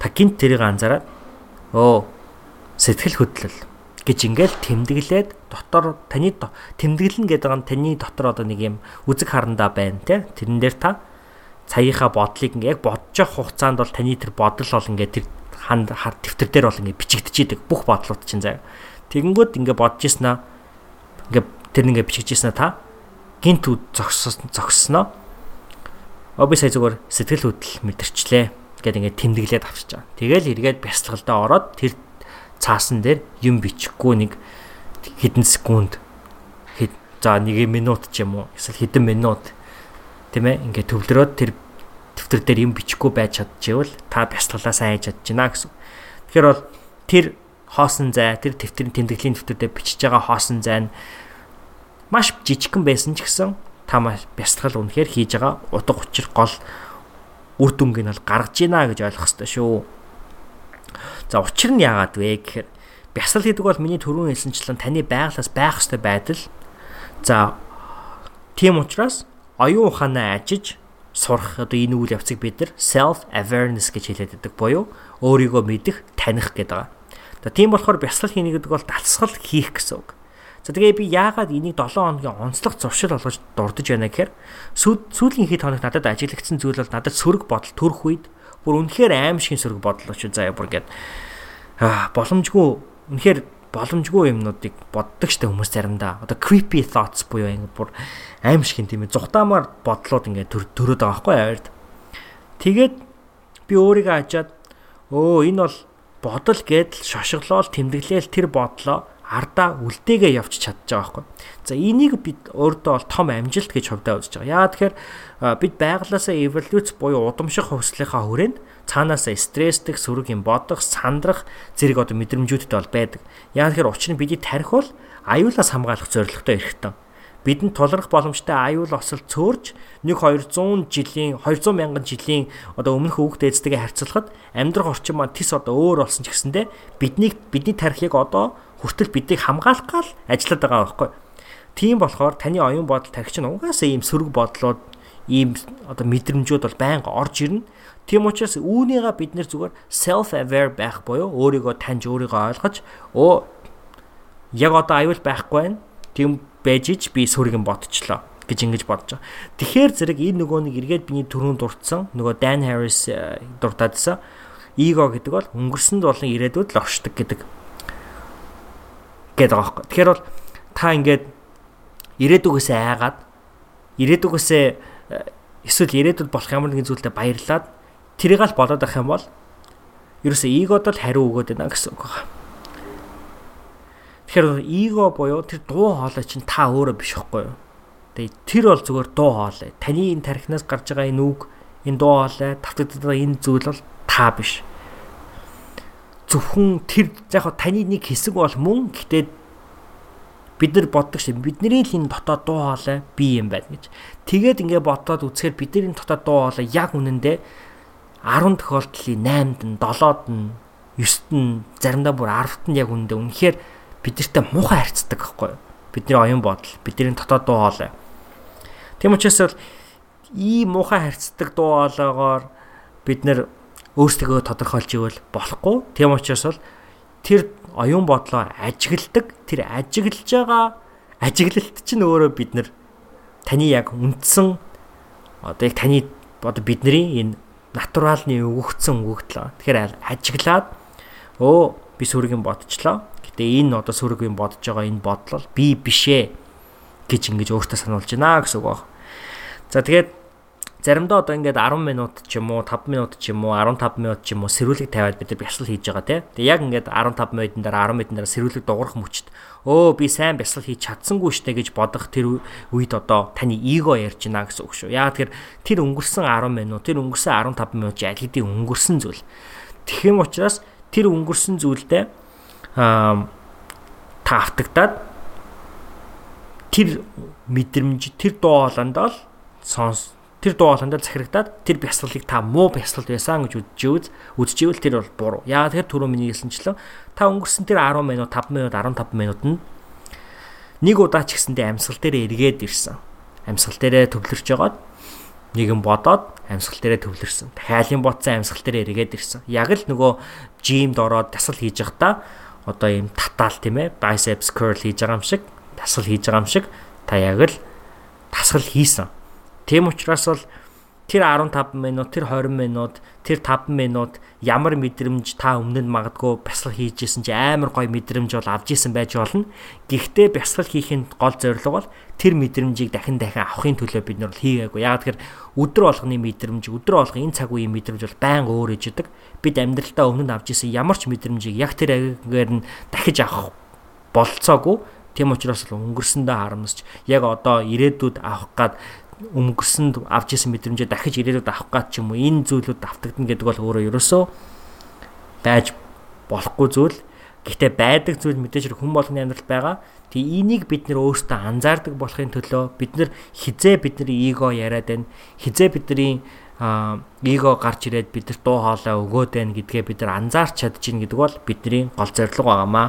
та гинт тэрийг анзаараад өө сэтгэл хөдлөл гэж ингээл тэмдэглээд дотор таны тэмдэглэн гэдэг нь таны дотор одоо нэг юм үзэг харандаа байна те. Тэрэн дээр та цагийнхаа бодлыг ингээ яг бодож явах хугацаанд бол таны тэр бодол бол ингээ тэр ханд дэвтэр дээр бол ингээ бичигдэж идэг бүх бодлууд чинь заяа. Тэгэнгүүт ингээ бодож ирсэнаа ингээ тэр ингээ бичиж ирсэнаа та гинт зогссон зогсноо Оо би сая зүгээр сэтгэл хөдлөл мэдэрчлээ гэдэг ингээ тэмдэглээд авчиж байгаа. Тэгэл эргээд бясалгалдаа ороод тэр цаасан дээр юм бичихгүй нэг хэдэн секунд за нэг минут ч юм уу эсвэл хэдэн минут тийм ээ ингээд төвлөрөөд тэр дэвтэр дээр юм бичихгүй байж чадчихвэл та бясалгалаа сайн хийж чадчихна гэсэн. Тэгэхээр бол тэр хоосон зай тэр дэвтэрийн тэмдэглэлийн дэвтэр дээр бичиж байгаа хоосон зай нь маш жижигхэн байсан ч гэсэн та маш бясалгал үнэхээр хийж байгаа утга учир гол үр дүнг нь бол гаргаж ийна гэж ойлгох хэрэгтэй шүү. За учир нь яагаад вэ гэхээр бясал гэдэг бол миний түрүүн хэлсэнчлэн таны байглаас байх ёстой байдал За тийм учраас оюун ухаанаа ажиж сурах одоо энэ үйл явцыг бид нар self awareness гэж хэлээд байдаг буюу өөрийгөө мэдэх, таних гэдэг. За тийм болохоор бясалгал хийнэ гэдэг бол дасгал хийх гэсэн үг. За тэгээ би яагаад энийг 7 хоногийн онцлог зуршил болгож дурдж байна гэхээр сүүлийн хэд хоног надад ажиглагдсан зүйл бол надад сөрөг бодол төрөх үед бүр үнэхээр аимшигын сөрөг бодол очив заяа бүр ингээд аа боломжгүй үнэхээр боломжгүй юмнуудыг боддог штэ хүмүүс заримдаа. Одоо creepy thoughts буюу ингээд бүр аимшигын тийм ээ зүхтаамаар бодлоод ингээд төрөөд байгаа байхгүй яард. Тэгээд би өөрийгөө хажаад өө энэ бол бодол гэдэл шошиглол тэмдэглээл тэр бодлоо ардаа үлдээгээ явж чадж байгаа байхгүй. За энийг бид өөртөө бол том амжилт гэж хувьдаа үзэж байгаа. Яа тэгэхээр бид байглаасаа эволюц буюу удамших хувьслынхаа хүрээнд цаанаасаа стрессдэг, сөрөг юм бодох, сандрах зэрэг одоо мэдрэмжүүдтэй бол байдаг. Яа тэгэхээр учир нь бидний тарих бол аюулаас хамгаалах зорилготой эрхтэн бидэнд тулрах боломжтой аюул осол цөөрж 1200 жилийн 200 мянган жилийн одоо өмнөх өвөг дээдстэйгээ харьцуулахад амьдрах орчин маань тис одоо өөр болсон ч гэсэндэ биднийг бидний тарихыг одоо хүртэл биднийг хамгаалах гал ажиллаад байгаа байхгүй. Тийм болохоор таны оюун бодол тархич нь угаасаа ийм сөрөг бодлоод ийм одоо мэдрэмжүүд бол байнга орж ирнэ. Тийм учраас үүнийгээ бид нэр зүгээр self aware байх буюу өөрийгөө таньж өөрийгөө ойлгож оо яг одоо аюул байхгүй байна. Тийм байж ич би сүргэн бодчихлоо гэж ингэж бодож байгаа. Тэгэхээр зэрэг энэ нөгөө нэг эргээд биний төрөнд дурдсан нөгөө Dan Harris э, дуртаадсан эго гэдэг бол өнгөрсөнд болон ирээдүйд л оршдог гэдэг гэдэг байгаа байхгүй. Тэгэхээр бол та ингээд ирээдүгөөсөө айгаад ирээдүгөөсөө э, эсвэл ирээдүйд болох ямар нэгэн зүйлдэ баярлаад тэрийг л болоод авах юм бол ерөөсөө эгод л хариу өгөөд байна гэсэн үг байна. Тэгэхээр эго буюу тэр дуу хоолой чинь та өөрөө биш байхгүй юу? Тэгээ тэр бол зүгээр дуу хоолой. Таны энэ тархинаас гарч байгаа энэ үг, энэ дуу хоолой, тавтагддаг энэ зүйл бол та биш. Зөвхөн тэр яг таны нэг хэсэг бол мөн гэтээ бид нар боддог шиг бидний л энэ дотоод дуу хоолой би юм байна гэж. Тэгээд ингээ бодоод үзэхээр бидний дотоод дуу хоолой яг үнэндээ 10 тохиолдлын 8-д нь 7-д нь 9-д нь заримдаа бүр 10-д нь яг үнэндээ үнэхээр бидэртээ муухай харьцдаг байхгүй юу? Бидний оюун бодол, бидний дотоод дуу хоолой. Тийм учраас бол ийм муухай харьцдаг дуу хоолойгоор бид нэр өөрсдөө тодорхойлж ивэл болохгүй. Тийм учраас бол тэр оюун бодлоо ажигладаг, тэр ажиглаж байгаа ажиглалт чинь өөрөө бид нэр таны яг үндсэн одоо яг таны одоо бидний энэ натуралны өгөгдсөн өгөгдлөө. Тэгэхээр ажиглаад өө би сүргийн бодчихлоо. Гэтэ энэ одоо юм бодож байгаа энэ бодлол би бишээ гэж ингэж өөртөө сануулж байна гэсэн үг баг. За тэгээд заримдаа одоо ингээд 10 минут ч юм уу 5 минут ч юм уу 15 минут ч юм уу сэрүүлэг тавиад бид нар бясал хийж байгаа тий. Тэгээ яг ингээд 15 минутын дараа 10 минутын дараа сэрүүлэг дуурах мөчт өө би сайн бясал хийж чадсангүй штэ гэж бодох тэр үед одоо таны эго ярьж байна гэсэн үг шүү. Яг тэр тэр өнгөрсөн 10 минут тэр өнгөрсөн 15 минут аль хэдийн өнгөрсөн зүйл. Тэгэх юм учраас тэр өнгөрсөн зүйлдээ та автагдаад тэр мэдрэмж тэр дуу хоолойнд л сонс тэр дуу хоолойнд захирагдаад тэр бясалгалыг та муу бясалгал байсан гэж үзчихвэл үзчихвэл тэр бол буруу. Яагаад тэр түрүү миний хэлсэнчлэн та өнгөрсөн тэр 10 минут 5 минут 15 минут нь нэг удаа ч гэсэндээ амьсгал дээр эргээд ирсэн. Амьсгал дээрээ төвлөрч жагаад нэгэн бодоод амьсгал дээрээ төвлөрсөн. Юм ботсон амьсгал дээрээ эргээд ирсэн. Яг л нөгөө жимд ороод дасгал хийж явахдаа одоо ийм татаал тийм ээ biceps curl хийж байгаа юм шиг дасгал хийж байгаа юм шиг та яг л дасгал хийсэн. Тийм учраас бол тэр 15 минут, тэр 20 минут, тэр 5 минут ямар мэдрэмж та өмнө нь магадгүй бясалгал хийжсэн чи амар гоё мэдрэмж бол авч исэн байж болно. Гэхдээ бясалгал хийхин гол зорилго бол тэр мэдрэмжийг дахин дахин авахын төлөө бид нар хийгээгүй. Яг тэгэхээр өдөр болгоны мэдрэмж, өдөр болгон энэ цаг үеийн мэдрэмж бол байнга өөр ижидэг. Бид амьдралдаа өмнө нь авч исэн ямар ч мэдрэмжийг яг тэр агигаар нь дахиж авах болцоогүй. Тийм учраас өнгөрсөндөө харамсч яг одоо ирээдүйд авах гад өнгөрсөнд авч исэн мэдрэмжээ дахиж ирээдүйд авах гад ч юм уу энэ зүйлүүд автагдана гэдэг бол өөрөө ерөөсөө байж болохгүй зүйл. Гэхдээ байдаг зүйл мэдээж хүн болгоны амьдралд байгаа. Тэг энийг бид нэр өөрсдөө анзаардаг болохын төлөө бид нар хизээ бидний эго яриад байна. Хизээ бидний эго гарч ирээд бид нар дуу хоолой өгөөд байна гэдгээ бид нар анзаарч чадчихна гэдэг бол бидний гол зорилго байгаамаа.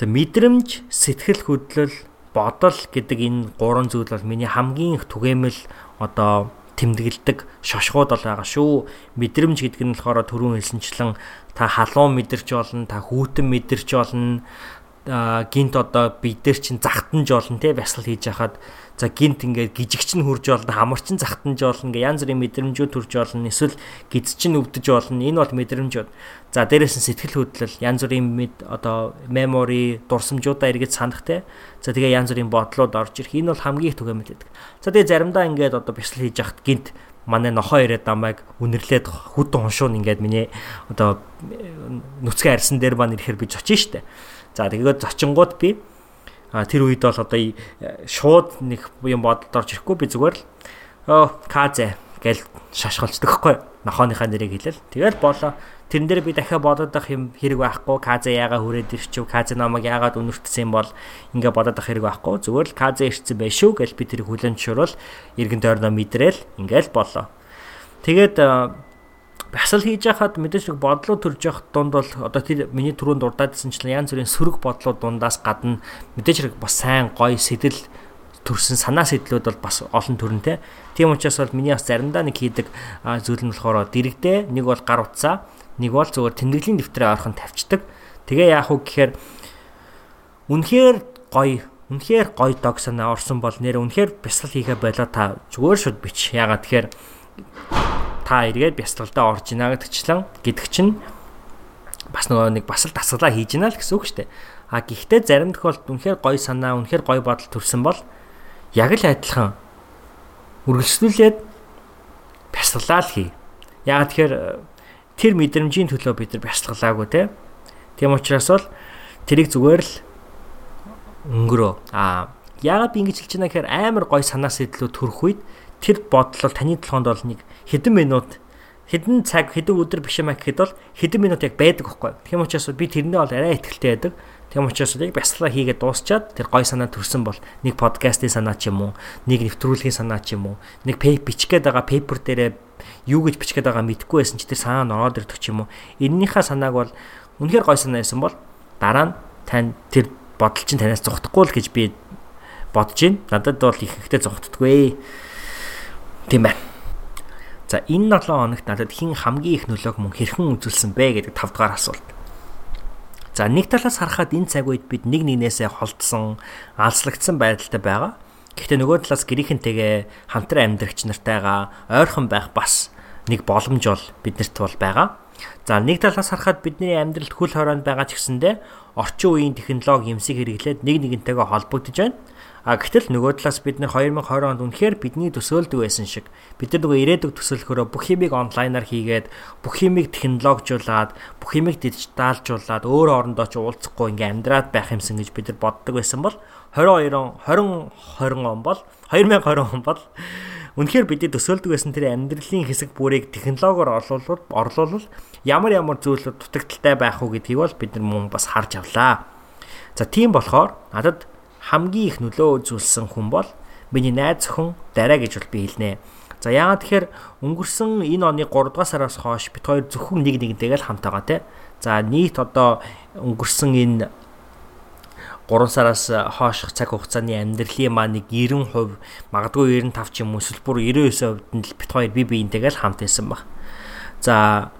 За мэдрэмж, сэтгэл хөдлөл бодол гэдэг энэ гурван зүйл бол миний хамгийн их түгээмэл одоо тэмдэглэдэг шошгууд бол байгаа шүү. Мэдрэмж гэдэг нь болохоор түрүүн хэлсэнчлэн та халуун мэдэрч болно, та хүүтэн мэдэрч болно, гинт одоо бид нар чинь захтанж болно те бясал хийж хахад за гинт ингээд гижигч нь хурж болно хамарчин захтанж болно ингээ янз бүрийн мэдрэмжүүд төрж болно эсвэл гидс чинь өвдөж болно энэ бол мэдрэмжүүд за дээрээс нь сэтгэл хөдлөл янз бүрийн одоо мемори дурсамжуудаа эргэж санах те. За тэгээ янз бүрийн бодлоод орж ирэх. Энэ бол хамгийн их түгээмэл байдаг. За тэгээ заримдаа ингээд одоо бясал хийж хахад гинт манай нохоо ирээд намайг үнэрлээд хүдэн хоншуун ингээд миний одоо нүцгэн арьсан дээр маань ирэхээр би зочин штэ. За тэгээд зочингууд би тэр үед бол одоо шууд нэг юм бодолд орж ирэхгүй би зүгээр л оо казэ гэл шашгалцдаг хгүй нохооныхаа нэрийг хэлэл. Тэгэл болоо. Тэрэн дээр би дахиад бодоод ах юм хэрэг байхгүй. Казэ яага хүрээд ирчихв? Казэ намайг яагаад үнэртсэн юм бол ингээ бодоод ах хэрэг байхгүй? Зүгээр л казэ ирсэн байх шүү гэл би тэрийг хүлэн зөвшөөрөл эргэн тойрноо мэдрээл ингээл болоо. Тэгээд Басал хийж яхад мэдээж нэг бодлоо төрж явах дунд бол одоо тэр миний түрүүнд дурдаадсанчлан янз бүрийн сөрөг бодлоо дундаас гадна мэдээж бас сайн гоё сэтэл төрсэн санаа сэтлүүд бол бас олон төрөнтэй. Тийм учраас бол миний бас заримдаа нэг хийдэг зүйл нь болохоор дэрэгдээ нэг бол гар утсаа нэг бол зүгээр тэмдэглэлийн дэвтрээ орхон тавьчихдаг. Тэгээ яах вэ гэхээр үнэхээр гоё үнэхээр гоё дог санаа орсон бол нэр үнэхээр бясал хийхэ болоо та зүгээр шууд бич. Ягаад тэгэхээр та эргээд бясалгалдаа орж ийна гэдгчлэн гэдэг чинь бас нөгөө нэг бас л дасгалаа хийж ийна л гэсэн үг шүү дээ. А гэхдээ зарим тохиолдолд үнэхээр гоё санаа, үнэхээр гоё бодол төрсэн бол яг л адилхан үргэлжлүүлээд бясалгалаа л хий. Яг тэгэхээр тэр мэдрэмжийн төлөө бид нар бясалгалаагүй те. Тийм учраас бол тэрийг зүгээр л өнгөрөө. А яагаад би ингэж хэлж байна гэхээр амар гоё санаа сэтлүүд төрөх үед тэр бодол таны толгонд бол нэг хэдэн минут хэдэн цаг хэдэн өдөр биш юм гэхэд бол хэдэн минут яг байдаг байхгүй. Тийм учраас би тэрнээ бол арай ихтэй байдаг. Тийм учраас яг бясалгаа хийгээд дуусчаад тэр гой санаа төрсэн бол нэг подкастын санаа ч юм уу, нэг нэвтрүүлгийн санаа ч юм уу, нэг пейп бичгээд байгаа пейпер дээрээ юу гэж бичгээд байгаа мэдэхгүй байсан ч тэр санаа нь ороод ирдэг ч юм уу. Эннийхээ санааг бол үнэхээр гой санаа байсан бол дараа нь тань тэр бодол чинь танаас зухдахгүй л гэж би бодож байна. Надад бол их ихтэй зухддаггүй. Тийм байна. За энэ 7 хоногт надад хэн хамгийн их нөлөөг мөн хэрхэн үзүүлсэн бэ гэдэг 5 дугаар асуулт. За нэг талаас харахад энэ цаг үед бид нэг нэгнээсээ холдсон, алслагдсан байдалтай байгаа. Гэхдээ нөгөө талаас гэрийнхэнтэйгээ хамтран амьдрагч нартайгаа ойрхон байх бас нэг боломж бол биднэрт бол байгаа. За нэг талаас харахад бидний амьдралд хөл хороонд байгаа ч гэсэндэ орчин үеийн технологи юмсыг хэрэглээд нэг нэгнтэйгээ холбогдож байна. А гэтэл нөгөө талаас бид нэр 2020 онд үнэхээр бидний төсөөлдөг байсан шиг бид нар нөгөө ирээдүг төсөөлөхөөрөө бүх юмыг онлайнаар хийгээд бүх юмыг технологижуулаад бүх юмыг дижиталжуулаад өөр орондоо ч уулзахгүй ингээм амьдраад байх юмсан гэж бид нар боддог байсан бол 22 20 20 он бол 2020 он бол үнэхээр бидний төсөөлдөг байсан тэр амьдралын хэсэг бүрийг технологиор орлуулвал орлуулвал ямар ямар зүйлүүд дутагдaltaй байх уу гэдгийг бол бид нар мөн бас харж авлаа. За тийм болохоор надад хамгийн их нөлөө үзүүлсэн хүн бол миний найз зөвхөн дараа гэж бол би хэлнэ. За яагаад тэгэхээр өнгөрсөн энэ оны 3 дугаар сараас хойш бид хоёр зөвхөн нэг нэгнтэйгээ л хамт байгаа те. За нийт одоо өнгөрсөн энэ 3 сараас хойших цаг хугацааны амьдралын маань нэг 90% магадгүй 95 ч юм уу эсвэл бүр 99% нь л бит хоёр би биентэйгээ л хамт байсан баг. За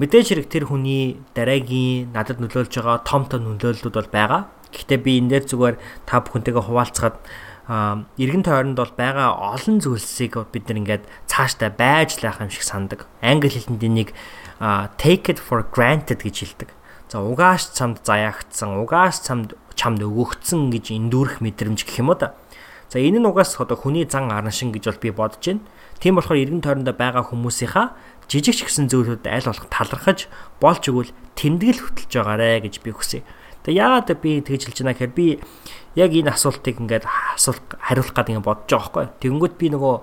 мэдээж хэрэг тэр хүний дараагийн надад нөлөөлж байгаа том том нөлөөллүүд бол байгаа. Гэхдээ би энэ дээр зүгээр та бүхэнтэйгээ хуваалцахад эргэн тойронд бол байгаа олон зүйлсийг бид нар ингээд цаашдаа байж лаах юм шиг сандаг. Англи хэлэнд энийг take it for granted гэж хэлдэг. За угааш цамд заяагдсан, угааш цамд чамд өгөгдсөн гэж эндүүрэх мэдрэмж гэх юм уу да. За энэ нь угаас одоо хүний зан араншин гэж бол би бодож байна. Тийм болохоор эргэн тойрондоо байгаа хүмүүсийнхаа жижиг ч гэсэн зүйлүүд аль болох талархаж болж өгвөл тэмдэглэл хөтлөж байгаарэ гэж би хүсье. Тэгээ яагаад би тэгж хэлж байна гэхээр би яг энэ асуултыг ингээд асуулт хариулах гэдэг юм бодож байгаа байхгүй. Тэгэнгүүт би нөгөө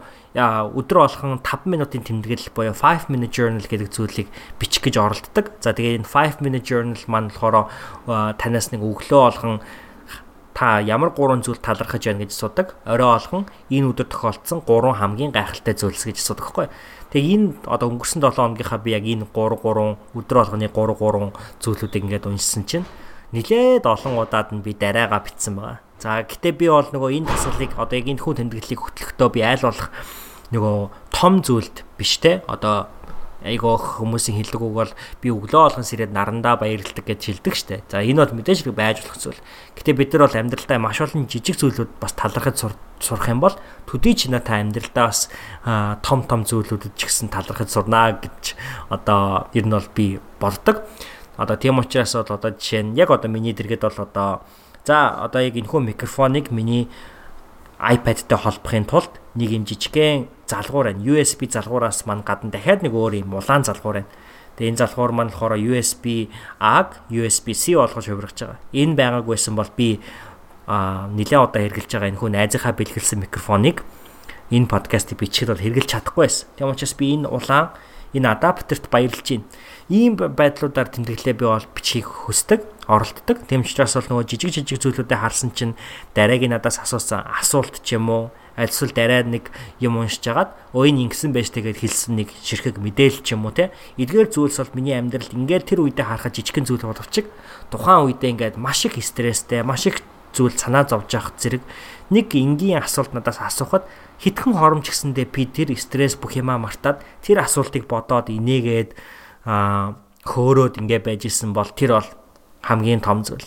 өдөр болгон 5 минутын тэмдэглэл буюу 5 minute journal гэдэг зүйлийг бичих гэж оролддог. За тэгээ энэ 5 minute journal маань болохоор танаас нэг өглөө болгон та ямар гурван зүйл талархаж байна гэж асуудаг. Орой болгон энэ өдөр тохиолдсон гурван хамгийн гайхалтай зүйлс гэж асуудаг байхгүй. Тэгээ энэ одоо өнгөрсөн 7 хоногийнхаа би яг энэ 3 3 өдөр болгоны 3 3 зүйлүүдийг ингээд уншсан чинь нилээд олон удаад нь би дараагаа битсэн байгаа. За гэтээ би бол нөгөө энэ тасгалыг одоо яг энэ хүн тэмдэглэлийг хөтлөхдөө би айл болох нөгөө том зүйлд биш те одоо айгоо хүмүүсийн хэлдэг үг бол би өглөө олгон сэрээд нарандаа баярлдаг гэж хэлдэг штэ. За энэ бол мэдээж хэрэг байж болох зүйл. Гэтэ бид нар бол амьдралдаа маш олон жижиг зүйлүүд бас талархаж сурах юм бол төдий ч та амьдралдаа бас том том зүйлүүдэд ч гэсэн талархаж сурнаа гэж одоо ер нь бол би боддог. Одоо тийм учраас бол одоо жишээ нь яг одоо миний дэргэд бол одоо за одоо яг энэ хүн микрофоныг миний iPad-тай холбохын тулд нэг юм жижигхэн залгуур байна. USB залгуураас маань гадна дахиад нэг өөр юм улаан залгуур байна. Тэгээ энэ залгуур маань болохоор USB A-г USB-C болгож хувиргаж байгаа. Энэ байгааг байсан бол би а нэлээд удаа хэрглэж байгаа энэ хүн найзынхаа бэлгэлсэн микрофоныг энэ подкастыг бичлэхэд бол хэрглэж чадахгүй байсан. Тийм учраас би энэ улаан энэ адаптерт баярлж байна. Ийм байдлуудаар тэмдэглэлээ би бол бичгийг хүсдэг оролддог. Тэм учраас бол нөгөө жижиг жижиг зүйлүүдэд харсан чинь дараагийн надаас асуусан асуулт ч юм уу альсвал дараа нэг юм уншиж агаад өө энэ ингэсэн байж тэгээд хэлсэн нэг ширхэг мэдээлэл ч юм уу те эдгээр зүйлс бол миний амьдралд ингээд тэр үедээ харахад жижигхэн зүйл боловч тухайн үедээ ингээд маш их стресстэй маш их зүйл санаа зовж явах зэрэг нэг энгийн асуулт надаас асуухад хитгэн хоромч гэсэндээ би тэр стресс бүх юмаа мартаад тэр асуултыг бодоод инээгээд аа хөөрөөд ингээ байж исэн бол тэр бол хамгийн том зүйл.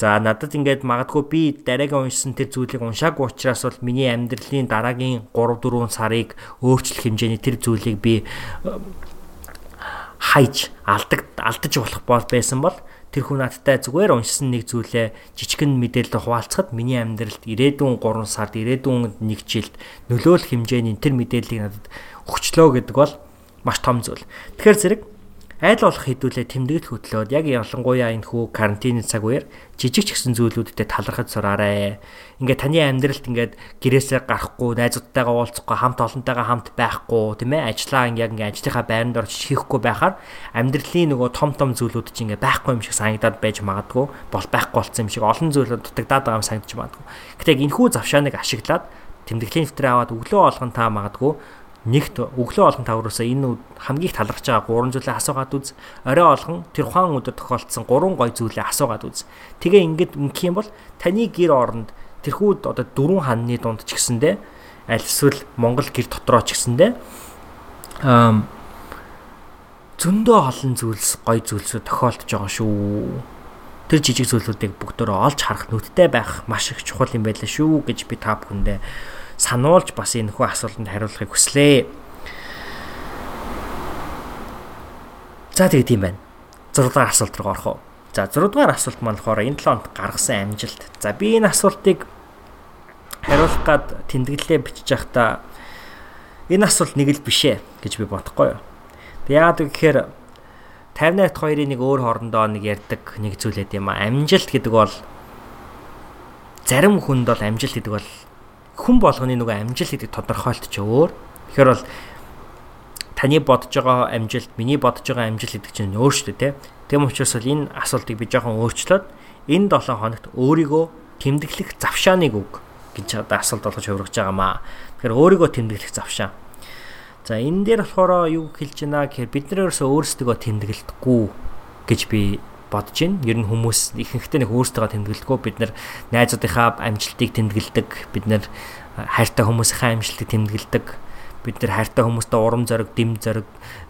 За надад ингээд магадгүй би дараагийн уншсан тэр зүйлийг уншаагүй учраас бол миний амьдралын дараагийн 3 4 сарыг өөрчлөх хэмжээний тэр зүйлийг би хайж алдаг алдаж болох бол байсан бол тэр хүн надтай зүгээр уншсан нэг зүйлээ жижигэн мэдээлэл хуваалцахад миний амьдралд ирээдүйн 3 сард ирээдүйн 1 жилд нөлөөлөх хэмжээний тэр мэдээллийг надад өгчлөө гэдэг бол маш том зүйл. Тэгэхээр зэрэг айл болох хэдүүлээ тэмдэглэл хөтлөөд яг ялангуяа энэ хүү карантины цаг үеэр жижиг ч гэсэн зүйлүүдэд талархаж сураарай. Ингээ таны амьдралд ингээд гэрээсээ гарахгүй, найзуудтайгаа уулзахгүй, хамт олонтойгоо хамт байхгүй, тийм ээ? Ажлаа ингээ ингээ ажлынхаа байранд орж хийхгүй байхаар амьдралын нөгөө том том зүйлүүд чинь ингээ байхгүй юм шиг санагдаад байж магадгүй, бол байхгүй болсон юм шиг олон зүйлүүд дутагдаад байгаа юм санагдаж магадгүй. Гэтэ энэ хүү завшааныг ашиглаад тэмдэглэлийн дэвтрээ аваад өглөө олгон та магадгүй нэгт өглөө олгон тавруулсаа энэ хамгийн их талархаж байгаа гурван зүйлээ асуугаад үз. Орой олгон тэр ухаан өдөр тохиолдсон гурван гой зүйлээ асуугаад үз. Тэгээ ингээд ингэх юм бол таны гэр оронд тэрхүү одоо дөрвөн ханны дунд ч гэсэндэ аль эсвэл Монгол гэр дотроо ч гэсэндэ аа зөндөө олон зүйлс гой зүйлсүүд тохиолдож байгаа шүү. Тэр жижиг зүйлүүдийг бүгдөө олж харах нүдтэй байх маш их чухал юм байлаа шүү гэж би та бүхэндээ сануулж бас энэ хүү асуултанд хариулахыг хүслээ. За тэгээд тийм байна. 6 дугаар асуулт руу орох уу? За 6 дугаар асуулт маань болохоор энэ 7 хоног гаргасан амжилт. За би энэ асуултыг хариулах гад тэмдэглэлээ бичиж байхдаа энэ асуулт нэг л биш ээ гэж би бодохгүй юу. Тэг яагаад гэхээр 58-т хоёрын нэг өөр хоорондоо нэг ярьдаг нэг зүйл байд юм а. Амжилт гэдэг бол зарим хүнд бол амжилт гэдэг бол хүн болгоны нөгөө амжилт гэдэг тодорхойлт ч өөр. Тэгэхээр бол таны бодож байгаа амжилт, миний бодож байгаа амжилт гэдэг чинь өөр шүү дээ, тийм. Тэм учраас бол энэ асуултыг би жоохон өөрчлөөд энэ 7 хоногт өөрийгөө тэмдэглэх завшааныг өг гэж одоо асуулт болгож хувиргаж байгаамаа. Тэгэхээр өөрийгөө тэмдэглэх завшаан. За энэ дээр болохоор юу хэлж байна гэхээр бид нар ерөөсөө өөрсдөө тэмдэглэдэггүй гэж би бодож байна. Ер нь хүмүүс ихэнхдээ нэг өөрсдөө тэмдэглэдэггүй. Бид нар найзуудынхаа амжилтыг тэмдэглэдэг. Бид нар хайртай хүмүүсийнхээ амжилтыг тэмдэглэдэг. Бид нар хайртай хүмүүстээ урам зориг, дэм зориг,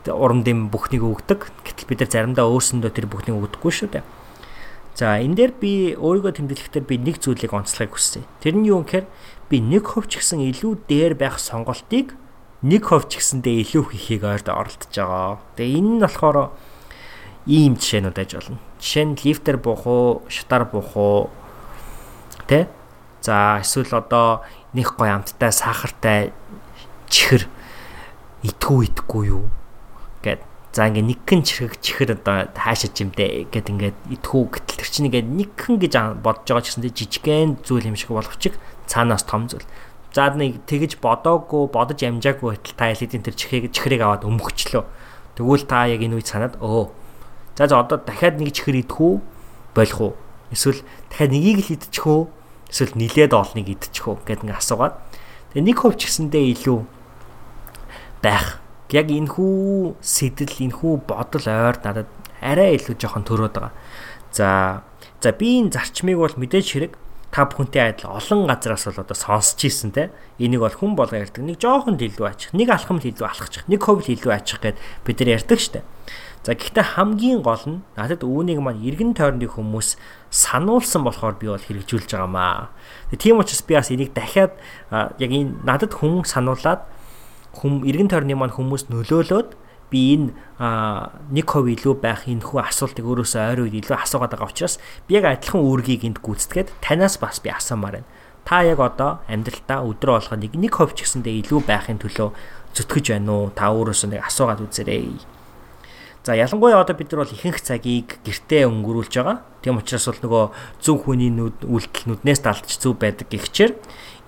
урам дэм бүхнийг өгдөг. Гэтэл бид нар заримдаа өөрсөндөө тэр бүхнийг өгдөггүй шүү дээ. За энэ дээр би өөрийгөө тэмдэглэхдээ би нэг зүйлийг онцлохыг хүссэн. Тэр нь юу гэхээр би нэг хувь ч гэсэн илүү дээр байх сонголтыг нэг хувь ч гэсэндээ илүү хийхийг оролдож байгаа. Тэгээ энэ нь болохоор ийм жишээнүүд аж болно. Жишээ нь лифтер буух уу, шатар буух уу тэ? За эсвэл одоо нэг гой амттай сахартай чихэр итгүү итгүү юу гэд за ингээ нэгхэн чихэг чихэр одоо хаашиж юм дээ гэд ингээд итгүү гэтэл тэр чинь ингээд нэгхэн гэж бодож байгаа ч гэсэн жижигхэн зүйл юм шиг боловч цаанаас том зүйл За нэг тэгэж бодоогүй бодож амжаагүй байтал та элитийн тэр чихийг чихрийг аваад өмгчлөө. Тэгвэл та яг энэ үед санаад өө За за одоо дахиад нэг чихэр идэх үү? Болох уу? Эсвэл дахиад нэгийг л идчих үү? Эсвэл нилээд олныг идчих үү гэдэг ингээ асуугаад. Тэгээ нэг хувь ч гэсэндээ илүү байх. Яг энэ хүү сэтэл, энэ хүү бодол ойр надад арай илүү жоохон төрөөд байгаа. За За би энэ зарчмыг бол мэдээж хэрэг та бүхэнтэй адил олон газраас бол одоо сонсч ийсэн те. Энийг бол хүн болго ярьдаг. Нэг жоохон л илүү ачих, нэг алхам л илүү алхачих, нэг хов л илүү ачих гэд бид нар ярьдаг штэ. За гэхдээ хамгийн гол нь надад үүнийг маань эргэн тойрны хүмүүс сануулсан болохоор би бол хэрэгжүүлж байгаамаа. Тийм учраас би бас энийг дахиад яг энэ надад хүн сануулад хүм эргэн тойрны маань хүмүүс нөлөөлөөд би энэ нэг хов илүү байх энэ хүү асуултыг өөрөөсөө ойр үед илүү асуугаад байгаа учраас би яг адилхан үүргийг энд гүйцэтгээд танаас бас би асуумаар байна. Та яг одоо амьдралтаа өдрө болгоо нэг нэг хов ч гэсэндээ илүү байхын төлөө зүтгэж байна уу? Та өөрөөсөө нэг асуугаад үзээрэй. За ялангуяа одоо бид нар бол ихэнх цагийг гэртээ өнгөрүүлж байгаа. Тийм учраас бол нөгөө зөв хүний нүд үйлдэл нүднээс далдж зөв байдаг гихчээр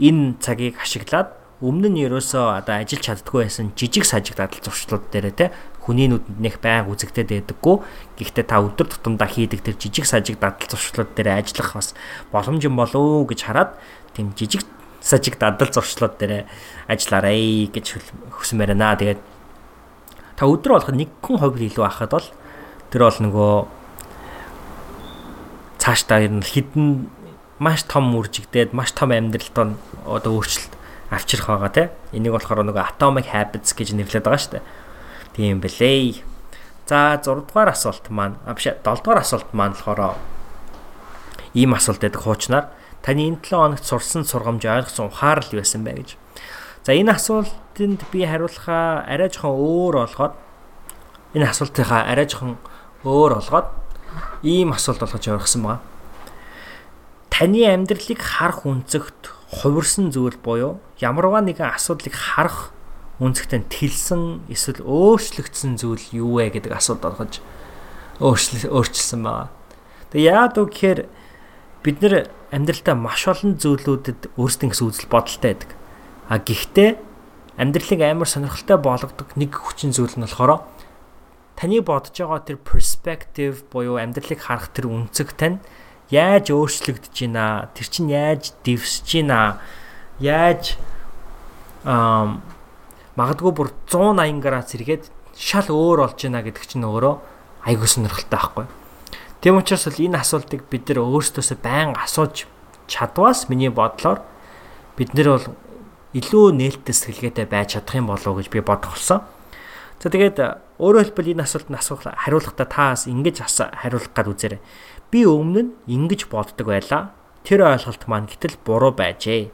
энэ цагийг ашиглаад өмнө нь ерөөсөө одоо ажиллаж чаддгүй байсан жижиг сажиг дадал зуршлууд дээр те хүний нүдэнд нэх байнга үзэгдээд байдаггүй. Гэхдээ та өдөр тутамдаа хийдэг тэр жижиг сажиг дадал зуршлууд дээр ажиллах бас боломж юм болов уу гэж хараад тийм жижиг сажиг дадал зуршлууд дээр ажиллаарай гэж хүсмээр байна. Тэгээд та өдөр болгох нэг хүн хувь илүү ахад бол тэр бол нөгөө цаашдаа ер нь хідэн маш том үржигдээд маш том амьдралд одоо өөрчлөлт авчрах байгаа те. Энийг болохоор нөгөө atomic habits гэж нэрлэдэг байгаа шүү дээ. Тийм бэлээ. За 6 дугаар асуулт маань а биш 7 дугаар асуулт маань болохоор ийм асуулт байдаг хуучнаар таны энэ 7 хоногт сурсан сургамж ойлгосон ухаарл байсан бай гэж. За энэ асуултанд би хариулахаа арай жоохон өөр олгоод энэ асуултынхаа арай жоохон өөр олгоод ийм асуулт болгож явуулсан байгаа. Таны амьдралыг харах үнцэгт хувирсан зүйл буюу ямарваа нэгэн асуудлыг харах үнцгтэн тэлсэн эсвэл өөрчлөгдсөн зүйл юу вэ гэдэг асуудал олгож өөрчилсөн байгаа. Тэгээ яад үг гэхээр бид нэр амьдралдаа маш олон зүйлүүдэд өөрсдийн гэсэн үзэл бодолтой байдаг. А гэхдээ амьдралыг амар сонирхолтой болгодог нэг хүчин зүйл нь болохоор таны бодож байгаа тэр perspective буюу амьдралыг харах тэр үнцэг тань яаж өөрчлөгдөж байна тэр чинь яаж дэвсэж байна яаж аа магадгүй бүр 180 градус эргээд шал өөр болж байна гэдэг чинь өөрөө айгүй сонирхолтой байхгүй. Тийм учраас л энэ асуултыг бид нэр өөрсдөөсөө байн асууж чадваас миний бодлоор бид нэр бол илүү нээлттэй сэтгэлгээтэй байж чадах юм болов уу гэж би бодох болсон. За тэгээд өөрөөр хэлбэл энэ асуултанд асуух хариулахдаа таас ингэж хариулах гад үзээрэй. Би өмнө нь ингэж боддог байлаа. Тэр ойлголт маань гэтэл буруу байжээ.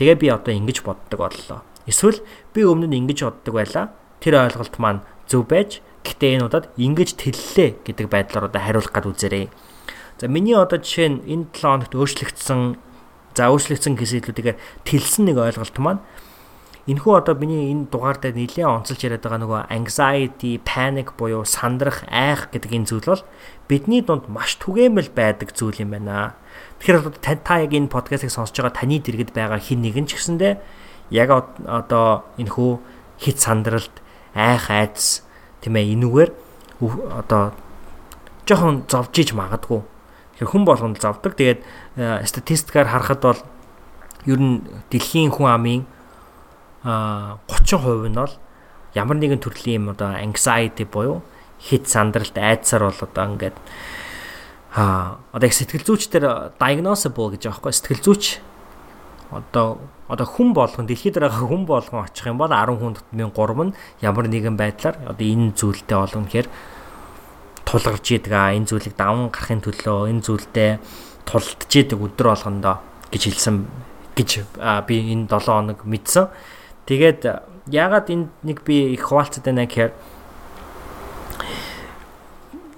Тэгээ би одоо ингэж боддог боллоо. Эсвэл би өмнө нь ингэж боддог байлаа. Тэр ойлголт маань зөв байж гэтээ энэ удаад ингэж тэллээ гэдэг байдлаар одоо хариулах гад үзээрэй. За миний одоо жишээ нь энэ 7 хоногт өөрчлөгдсөн за өөрчлөгдсөн гэсэлүүдээр тэлсэн нэг ойлголт маань Энэхүү одоо миний энэ дугаар дээр нэлээд онцолж яриад байгаа нөгөө anxiety, panic буюу сандрах, айх гэдэг энэ зүйл бол бидний дунд маш түгээмэл байдаг зүйл юм байна. Тэгэхээр та яг энэ подкастыг сонсож байгаа таны дэргэд байгаа хин нэгэн ч гэсэндэ яг одоо энэхүү хит сандралт, айх айдас тийм ээ энүүгээр одоо жоохон зовж иж магадгүй. Хүн болгонд зовдөг. Тэгээд э, статистикаар харахад бол ер нь дэлхийн хүн амын а 30% нь бол ямар нэгэн төрлийн юм одоо anxiety буюу хит сандралт айдсаар бол одоо ингээд а одоо сэтгэл зүйчдэр diagnosable гэж аахгүй сэтгэл зүйч одоо одоо хүн болгон дэлхийд байгаа хүн болгон очих юм бол 10 хүн дотор 3 нь ямар нэгэн байдлаар одоо энэ зүйлтэй олон гэхээр тулгарч идэг а энэ зүйлийг даван гарахын төлөө энэ зүйлдээ тулдж идэг өдөр болгондоо гэж хэлсэн гэж би энэ 7 хоног мэдсэн. Тэгээд яагаад энд нэг би их хуваалцад байна гэхээр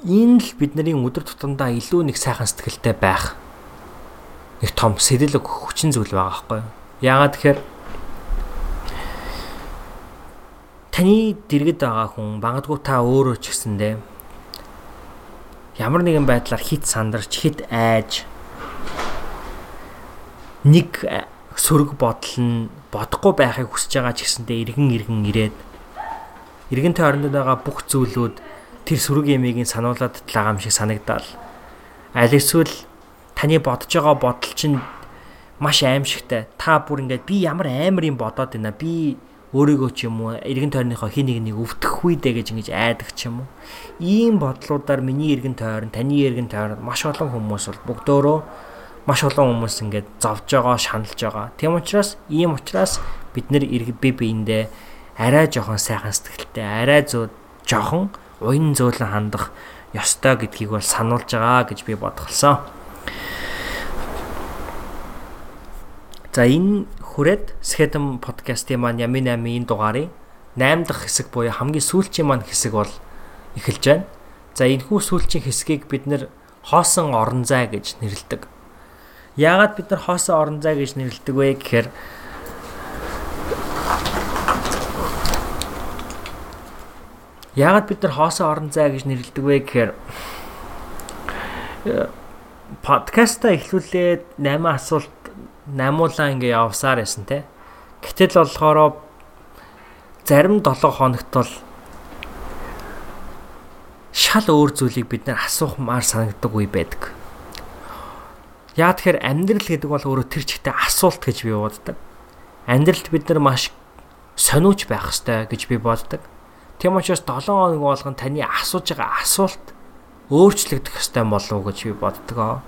энэ л бидний өдөр тутамдаа илүү нэг сайхан сэтгэлтэй байх нэг том сэтэл хүчин зүйл байгаа байхгүй юу? Яагаад тэгэхээр таны дэргэд байгаа хүн магадгүй та өөрөө ч гэсэндээ ямар нэгэн байдлаар хит сандарч хит айж нэг сөрөг бодол нь бодохгүй байхыг хүсэж байгаа ч гэсэндээ эргэн эргэн ирээд эргэн тойронд байгаа бүх зүйлүүд тэр сөрөг ямигийн сануулад байгаа юм шиг санагдал. Аль эсвэл таны бодож байгаа бодол чинь маш аимшигтай. Та бүр ингээд би ямар амар юм бодоод байна. Би өөрийгөө ч юм уу эргэн тойрныхоо хин нэг нэг өвдөх үедээ гэж ингэж айдаг ч юм уу. Ийм бодлуудаар миний эргэн тойрон, таны эргэн тойрон маш олон хүмүүс бол бүгдөө маш олон хүмүүс ингээд зовж байгаа, шаналж байгаа. Тийм учраас ийм учраас бид нэр би биендээ арай жоохон сайхан сэтгэлтэй, арай зөө жоохон уян зөөлөн хандах ёстой гэдгийг бол сануулж байгаа гэж би бодголсон. За энэ хүрээд Skeleton podcast-ийн маань Ями 8-ийн дугаарыг 8 дахь хэсэг буюу хамгийн сүүлчийн маань хэсэг бол эхэлж байна. За энэ хүү сүүлчийн хэсгийг бид нэр хоосон орон зай гэж нэрлэдэг. Яагаад бид нар хоосон орон зай гэж нэрлэдэг вэ гэхээр Яагаад бид нар хоосон орон зай гэж нэрлэдэг вэ гэхээр подкаста эхлүүлээд 8 асуулт намуулаа ингээ явсаар байсан те. Гэтэл болохоор зарим 7 хоногт бол шал өөр зүйлийг бид нар асуухмаар санагддаг үе байдаг. Яа тэгэхээр амьдрал гэдэг бол өөрөө тэр чигтээ асуулт гэж би боддог. Амьдралд бид нар маш сониуч байх ёстой гэж би боддог. Тийм учраас 7 хоног болгон таны асууж байгаа асуулт өөрчлөгдөх ёстой болов уу гэж би боддог.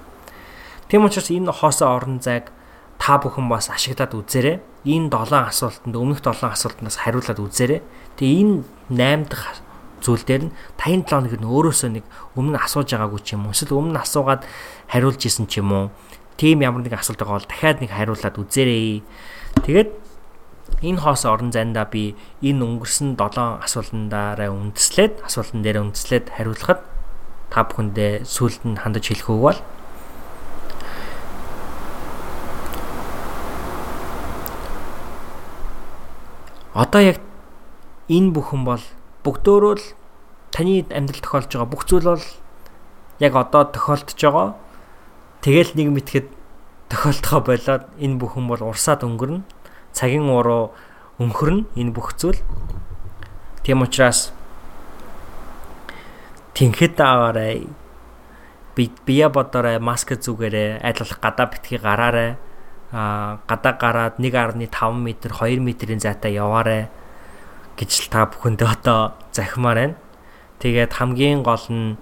Тийм учраас энэ хоосон орон зайг та бүхэн бас ашиглаад үзээрэй. Энэ 7 асуултанд өмнөх 7 асуултнаас хариулаад үзээрэй. Тэгээ энэ 8 дахь зүйл дээр нь тань 7 хоног нь өөрөөсөө нэг өмнө асууж байгаагүй ч юм уу эсвэл өмнө асуугаад хариулж исэн ч юм уу. Тийм ямар нэгэн асуулт байгаа бол дахиад нэг хариулаад үзээрэй. Тэгээд энэ хоос орон зайдаа би энэ өнгөрсөн 7 асуултандаараа үндэслээд асуултан дээр үндэслээд хариулахад та бүхэндээ сүулт нь хандаж хэлэх үг бол одоо яг энэ бүхэн бол бүгдөө л таны амьдрал тохиолж байгаа бүх зүйл бол яг одоо тохиолдож байгаа. Тэгэл нэг мэтгэд тохиолдохоо болоод энэ бүхэн бол урсаад өнгөрнө. Цагийн уруу өнгөрнө энэ бүх зүйл. Тийм учраас тэнхэд аваарай. Би бие бодорой маск зүгээрээ айлуулах гадаа битгий гараарай а гадаа гараад 1.5 м 2 м-ийн зайтай яваарэ гэж л та бүхэндээ одоо захимаар байна. Тэгээд хамгийн гол нь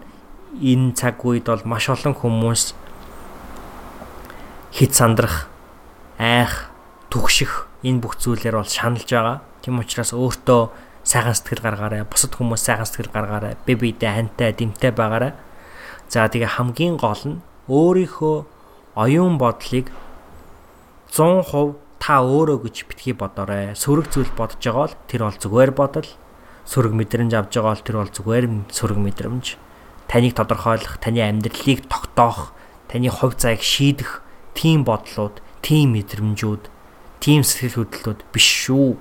энэ цаг үед бол маш олон хүмүүс хит сандрах, айх, түгших энэ бүх зүйлээр бол шаналж байгаа. Тийм учраас өөртөө сайхан сэтгэл гаргаарай. Бусад хүмүүс сайхан сэтгэл гаргаарай. Би биедээ хантай, дэмтэй байгаарай. За тэгээ хамгийн гол нь өөрийнхөө оюун бодлыг 100% та өөрөө гэж битгий бодоорой. Сөрөг зүйл бодож байгаа бол тэр бол зүгээр бодол. Сөрөг мэдрэмж авж байгаа бол тэр бол зүгээр сөрөг мэдрэмж. Таныг тодорхойлох, таны амьдралыг тогтоох, таны хувь заяг шийдэх тийм бодлууд, тийм мэдрэмжүүд, тийм сэтгэл хөдлөлүүд биш шүү.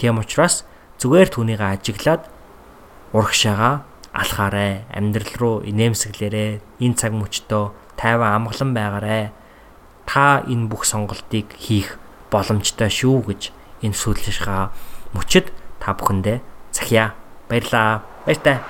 Тийм учраас зүгээр түүнийг ажиглаад урагшаага алхаарай. Амьдрал руу инээмсэглээрэй. Энэ цаг мөчтөө тайван амгалан байгаарай та энэ бүх сонголтыг хийх боломжтой шүү гэж энэ сүүлшийнхаа мөчөд та бүхэндээ захиа. Баярлаа. Баяртай.